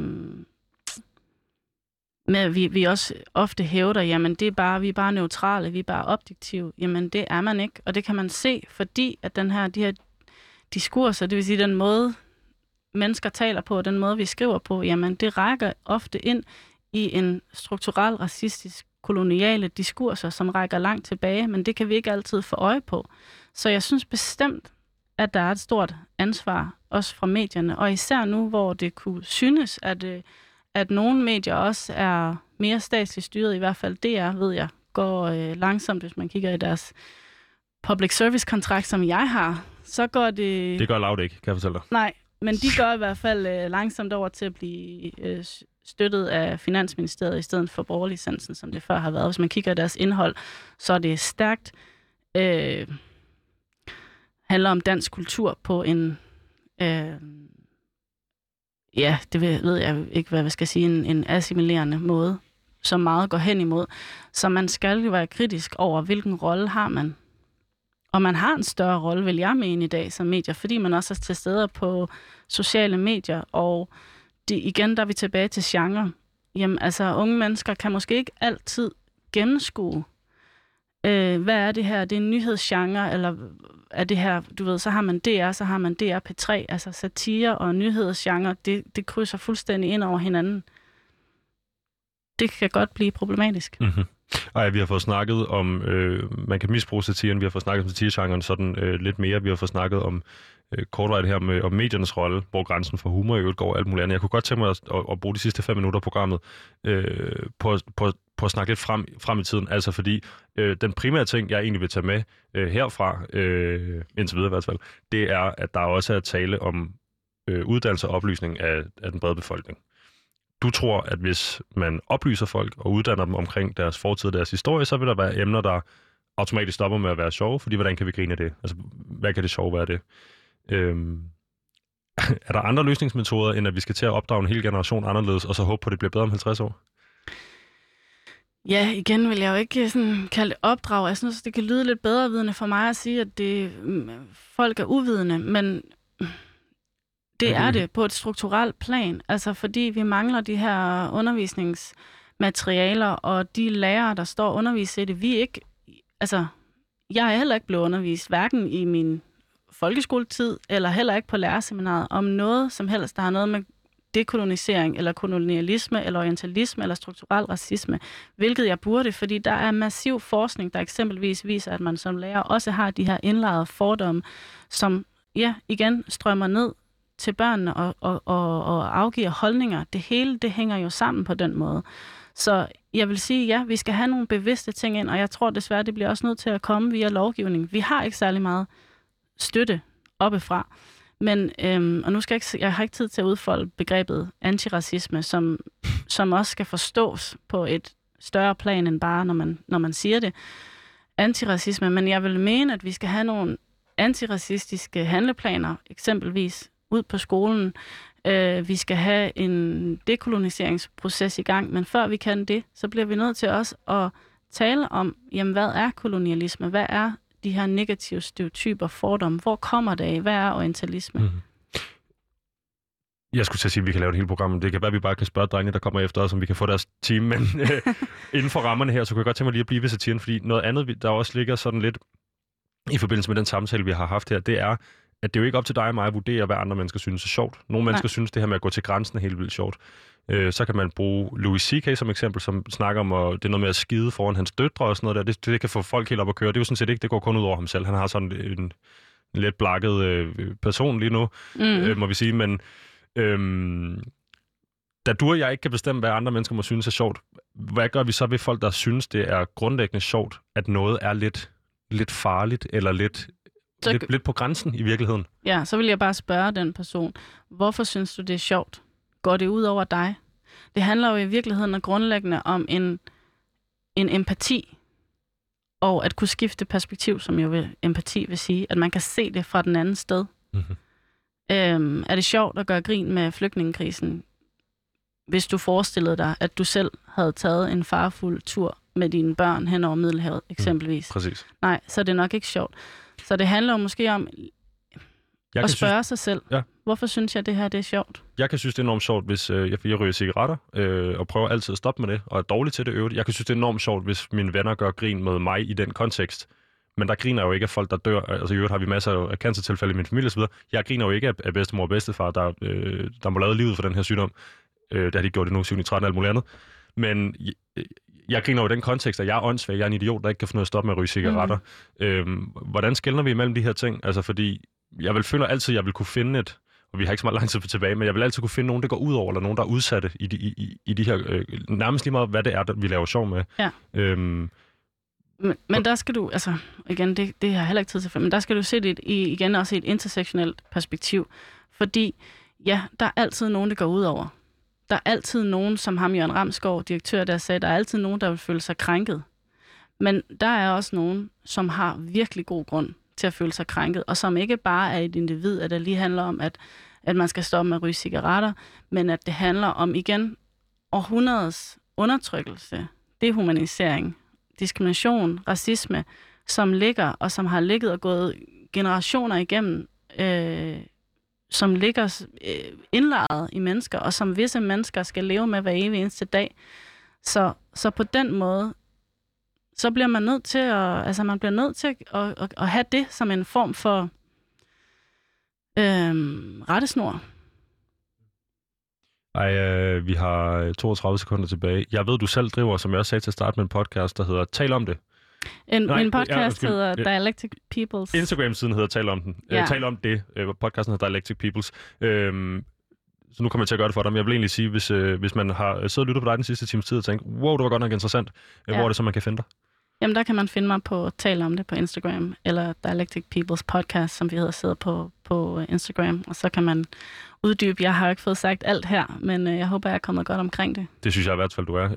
med, at vi, vi også ofte hævder, jamen det er bare, vi er bare neutrale, vi er bare objektive. Jamen det er man ikke, og det kan man se, fordi at den her, de her diskurser, det vil sige den måde, mennesker taler på, den måde, vi skriver på, jamen det rækker ofte ind i en strukturel racistisk koloniale diskurser, som rækker langt tilbage, men det kan vi ikke altid få øje på. Så jeg synes bestemt, at der er et stort ansvar, også fra medierne, og især nu, hvor det kunne synes, at, øh, at nogle medier også er mere statsligt styret, i hvert fald det er, ved jeg, går øh, langsomt, hvis man kigger i deres public service kontrakt, som jeg har, så går det... Det gør Loud ikke, kan jeg fortælle dig. Nej, men de går i hvert fald øh, langsomt over til at blive øh, støttet af Finansministeriet i stedet for borgerlicensen, som det før har været. Hvis man kigger deres indhold, så er det stærkt øh, handler om dansk kultur på en øh, ja, det ved jeg ikke, hvad jeg skal sige, en, en assimilerende måde, som meget går hen imod. Så man skal jo være kritisk over, hvilken rolle har man. Og man har en større rolle, vil jeg mene i dag som medier, fordi man også er til stede på sociale medier, og det, igen, der er vi tilbage til genre. Jamen, altså, unge mennesker kan måske ikke altid gennemskue, øh, hvad er det her? Det er en nyhedsgenre, eller er det her, du ved, så har man DR, så har man DR P3, altså satire og nyhedsgenre, det, det krydser fuldstændig ind over hinanden. det kan godt blive problematisk. Mm-hmm. Ej, vi har fået snakket om, øh, man kan misbruge satiren, vi har fået snakket om satiregenren sådan øh, lidt mere, vi har fået snakket om øh, kortvejt her med om mediernes rolle, hvor grænsen for humor i øvrigt går og alt muligt andet. Jeg kunne godt tænke mig at, at, at bruge de sidste fem minutter af programmet øh, på, på, på at snakke lidt frem, frem i tiden, altså fordi øh, den primære ting, jeg egentlig vil tage med øh, herfra, øh, indtil videre i hvert fald, det er, at der også er tale om øh, uddannelse og oplysning af, af den brede befolkning du tror, at hvis man oplyser folk og uddanner dem omkring deres fortid og deres historie, så vil der være emner, der automatisk stopper med at være sjove, fordi hvordan kan vi grine af det? Altså, hvad kan det sjove være det? Øhm, er der andre løsningsmetoder, end at vi skal til at opdrage en hel generation anderledes, og så håbe på, at det bliver bedre om 50 år? Ja, igen vil jeg jo ikke øh, sådan kalde det opdrag. Jeg synes, det kan lyde lidt bedre vidende for mig at sige, at det, mm, folk er uvidende, men det er det på et strukturelt plan, altså fordi vi mangler de her undervisningsmaterialer, og de lærere, der står og underviser i det, vi ikke, altså, jeg er heller ikke blevet undervist, hverken i min folkeskoletid, eller heller ikke på lærerseminaret, om noget som helst, der har noget med dekolonisering, eller kolonialisme, eller orientalisme, eller strukturel racisme, hvilket jeg burde, fordi der er massiv forskning, der eksempelvis viser, at man som lærer også har de her indlejrede fordomme, som ja, igen strømmer ned til børnene og, og, og, og afgiver holdninger. Det hele, det hænger jo sammen på den måde. Så jeg vil sige, ja, vi skal have nogle bevidste ting ind, og jeg tror desværre, det bliver også nødt til at komme via lovgivning. Vi har ikke særlig meget støtte oppefra. Men, øhm, og nu skal jeg ikke, jeg har ikke tid til at udfolde begrebet antiracisme, som, som også skal forstås på et større plan end bare, når man, når man siger det. Antiracisme, men jeg vil mene, at vi skal have nogle antiracistiske handleplaner, eksempelvis ud på skolen. Øh, vi skal have en dekoloniseringsproces i gang, men før vi kan det, så bliver vi nødt til også at tale om, jamen hvad er kolonialisme? Hvad er de her negative stereotyper, fordomme? Hvor kommer det af? Hvad er orientalisme? Mm. Jeg skulle til at sige, at vi kan lave et helt program. Det kan være, at vi bare kan spørge drengene, der kommer efter os, om vi kan få deres team. Men øh, inden for rammerne her, så kunne jeg godt tænke mig lige at blive ved satiren, fordi noget andet, der også ligger sådan lidt i forbindelse med den samtale, vi har haft her, det er, at det er jo ikke op til dig og mig at vurdere, hvad andre mennesker synes er sjovt. Nogle mennesker Nej. synes, det her med at gå til grænsen er helt vildt sjovt. Øh, så kan man bruge Louis C.K. som eksempel, som snakker om, at det er noget med at skide foran hans døtre og sådan noget der. Det, det kan få folk helt op at køre. Det er jo sådan set ikke, det går kun ud over ham selv. Han har sådan en, en lidt blakket øh, person lige nu, mm. øh, må vi sige. Men øh, da du og jeg ikke kan bestemme, hvad andre mennesker må synes er sjovt, hvad gør vi så ved folk, der synes, det er grundlæggende sjovt, at noget er lidt, lidt farligt eller lidt så, lidt, lidt på grænsen i virkeligheden. Ja, så vil jeg bare spørge den person, hvorfor synes du, det er sjovt? Går det ud over dig? Det handler jo i virkeligheden og grundlæggende om en, en empati, og at kunne skifte perspektiv, som jo vil, empati vil sige, at man kan se det fra den anden sted. Mm-hmm. Øhm, er det sjovt at gøre grin med flygtningekrisen, hvis du forestillede dig, at du selv havde taget en farfuld tur med dine børn hen over Middelhavet, mm, eksempelvis? Mm, præcis. Nej, så er det nok ikke sjovt. Så det handler jo måske om jeg at spørge synes, sig selv, ja. hvorfor synes jeg, det her det er sjovt? Jeg kan synes, det er enormt sjovt, hvis øh, jeg, jeg ryger cigaretter, øh, og prøver altid at stoppe med det, og er dårlig til det øvrigt. Jeg kan synes, det er enormt sjovt, hvis mine venner gør grin med mig i den kontekst. Men der griner jo ikke af folk, der dør. Altså i øvrigt har vi masser af cancertilfælde i min familie osv. Jeg griner jo ikke af, af bedstemor og bedstefar, der, øh, der må lave livet for den her sygdom. Øh, det har de gjort det nu, 7 13 og alt muligt andet. Men jeg griner jo i den kontekst, at jeg er åndssvag. Jeg er en idiot, der ikke kan finde ud af at stoppe med at ryge cigaretter. Mm. Øhm, hvordan skældner vi imellem de her ting? Altså, fordi jeg vil føle altid, at jeg vil kunne finde et, og vi har ikke så meget lang tid tilbage, men jeg vil altid kunne finde nogen, der går ud over, eller nogen, der er udsatte i de, i, i de her, øh, nærmest lige meget, hvad det er, der vi laver sjov med. Ja. Øhm, men, men der skal du, altså igen, det, det har jeg heller ikke tid til, men der skal du se det i, igen også i et intersektionelt perspektiv. Fordi ja, der er altid nogen, der går ud over der er altid nogen, som ham Jørgen Ramsgaard, direktør, der sagde, der er altid nogen, der vil føle sig krænket. Men der er også nogen, som har virkelig god grund til at føle sig krænket, og som ikke bare er et individ, at det lige handler om, at, at man skal stoppe med at ryge cigaretter, men at det handler om igen århundredes undertrykkelse, dehumanisering, diskrimination, racisme, som ligger og som har ligget og gået generationer igennem øh, som ligger øh, indlejret i mennesker, og som visse mennesker skal leve med hver evig eneste dag. Så, så på den måde, så bliver man nødt til at, altså man bliver nødt til at, at, at, have det som en form for øhm, rettesnor. Ej, øh, vi har øh, 32 sekunder tilbage. Jeg ved, du selv driver, som jeg også sagde til at starte med en podcast, der hedder Tal om det. En, Nej, min ja, podcast undskyld. hedder Ja. Dialectic Peoples. Instagram-siden hedder Tal om den. Ja. Ja. Øh, Tal om det. Øh, podcasten hedder Dialectic Peoples. Øhm, så nu kommer jeg til at gøre det for dig, men jeg vil egentlig sige, hvis, øh, hvis man har siddet og lyttet på dig den sidste times tid og tænkt, wow, det var godt nok interessant, ja. Ja. hvor er det så, man kan finde dig? Jamen, der kan man finde mig på Tal om det på Instagram, eller Dialectic Peoples Podcast, som vi hedder, sidder på, på Instagram. Og så kan man uddybe. Jeg har ikke fået sagt alt her, men øh, jeg håber, jeg er kommet godt omkring det. Det synes jeg i hvert fald, du er.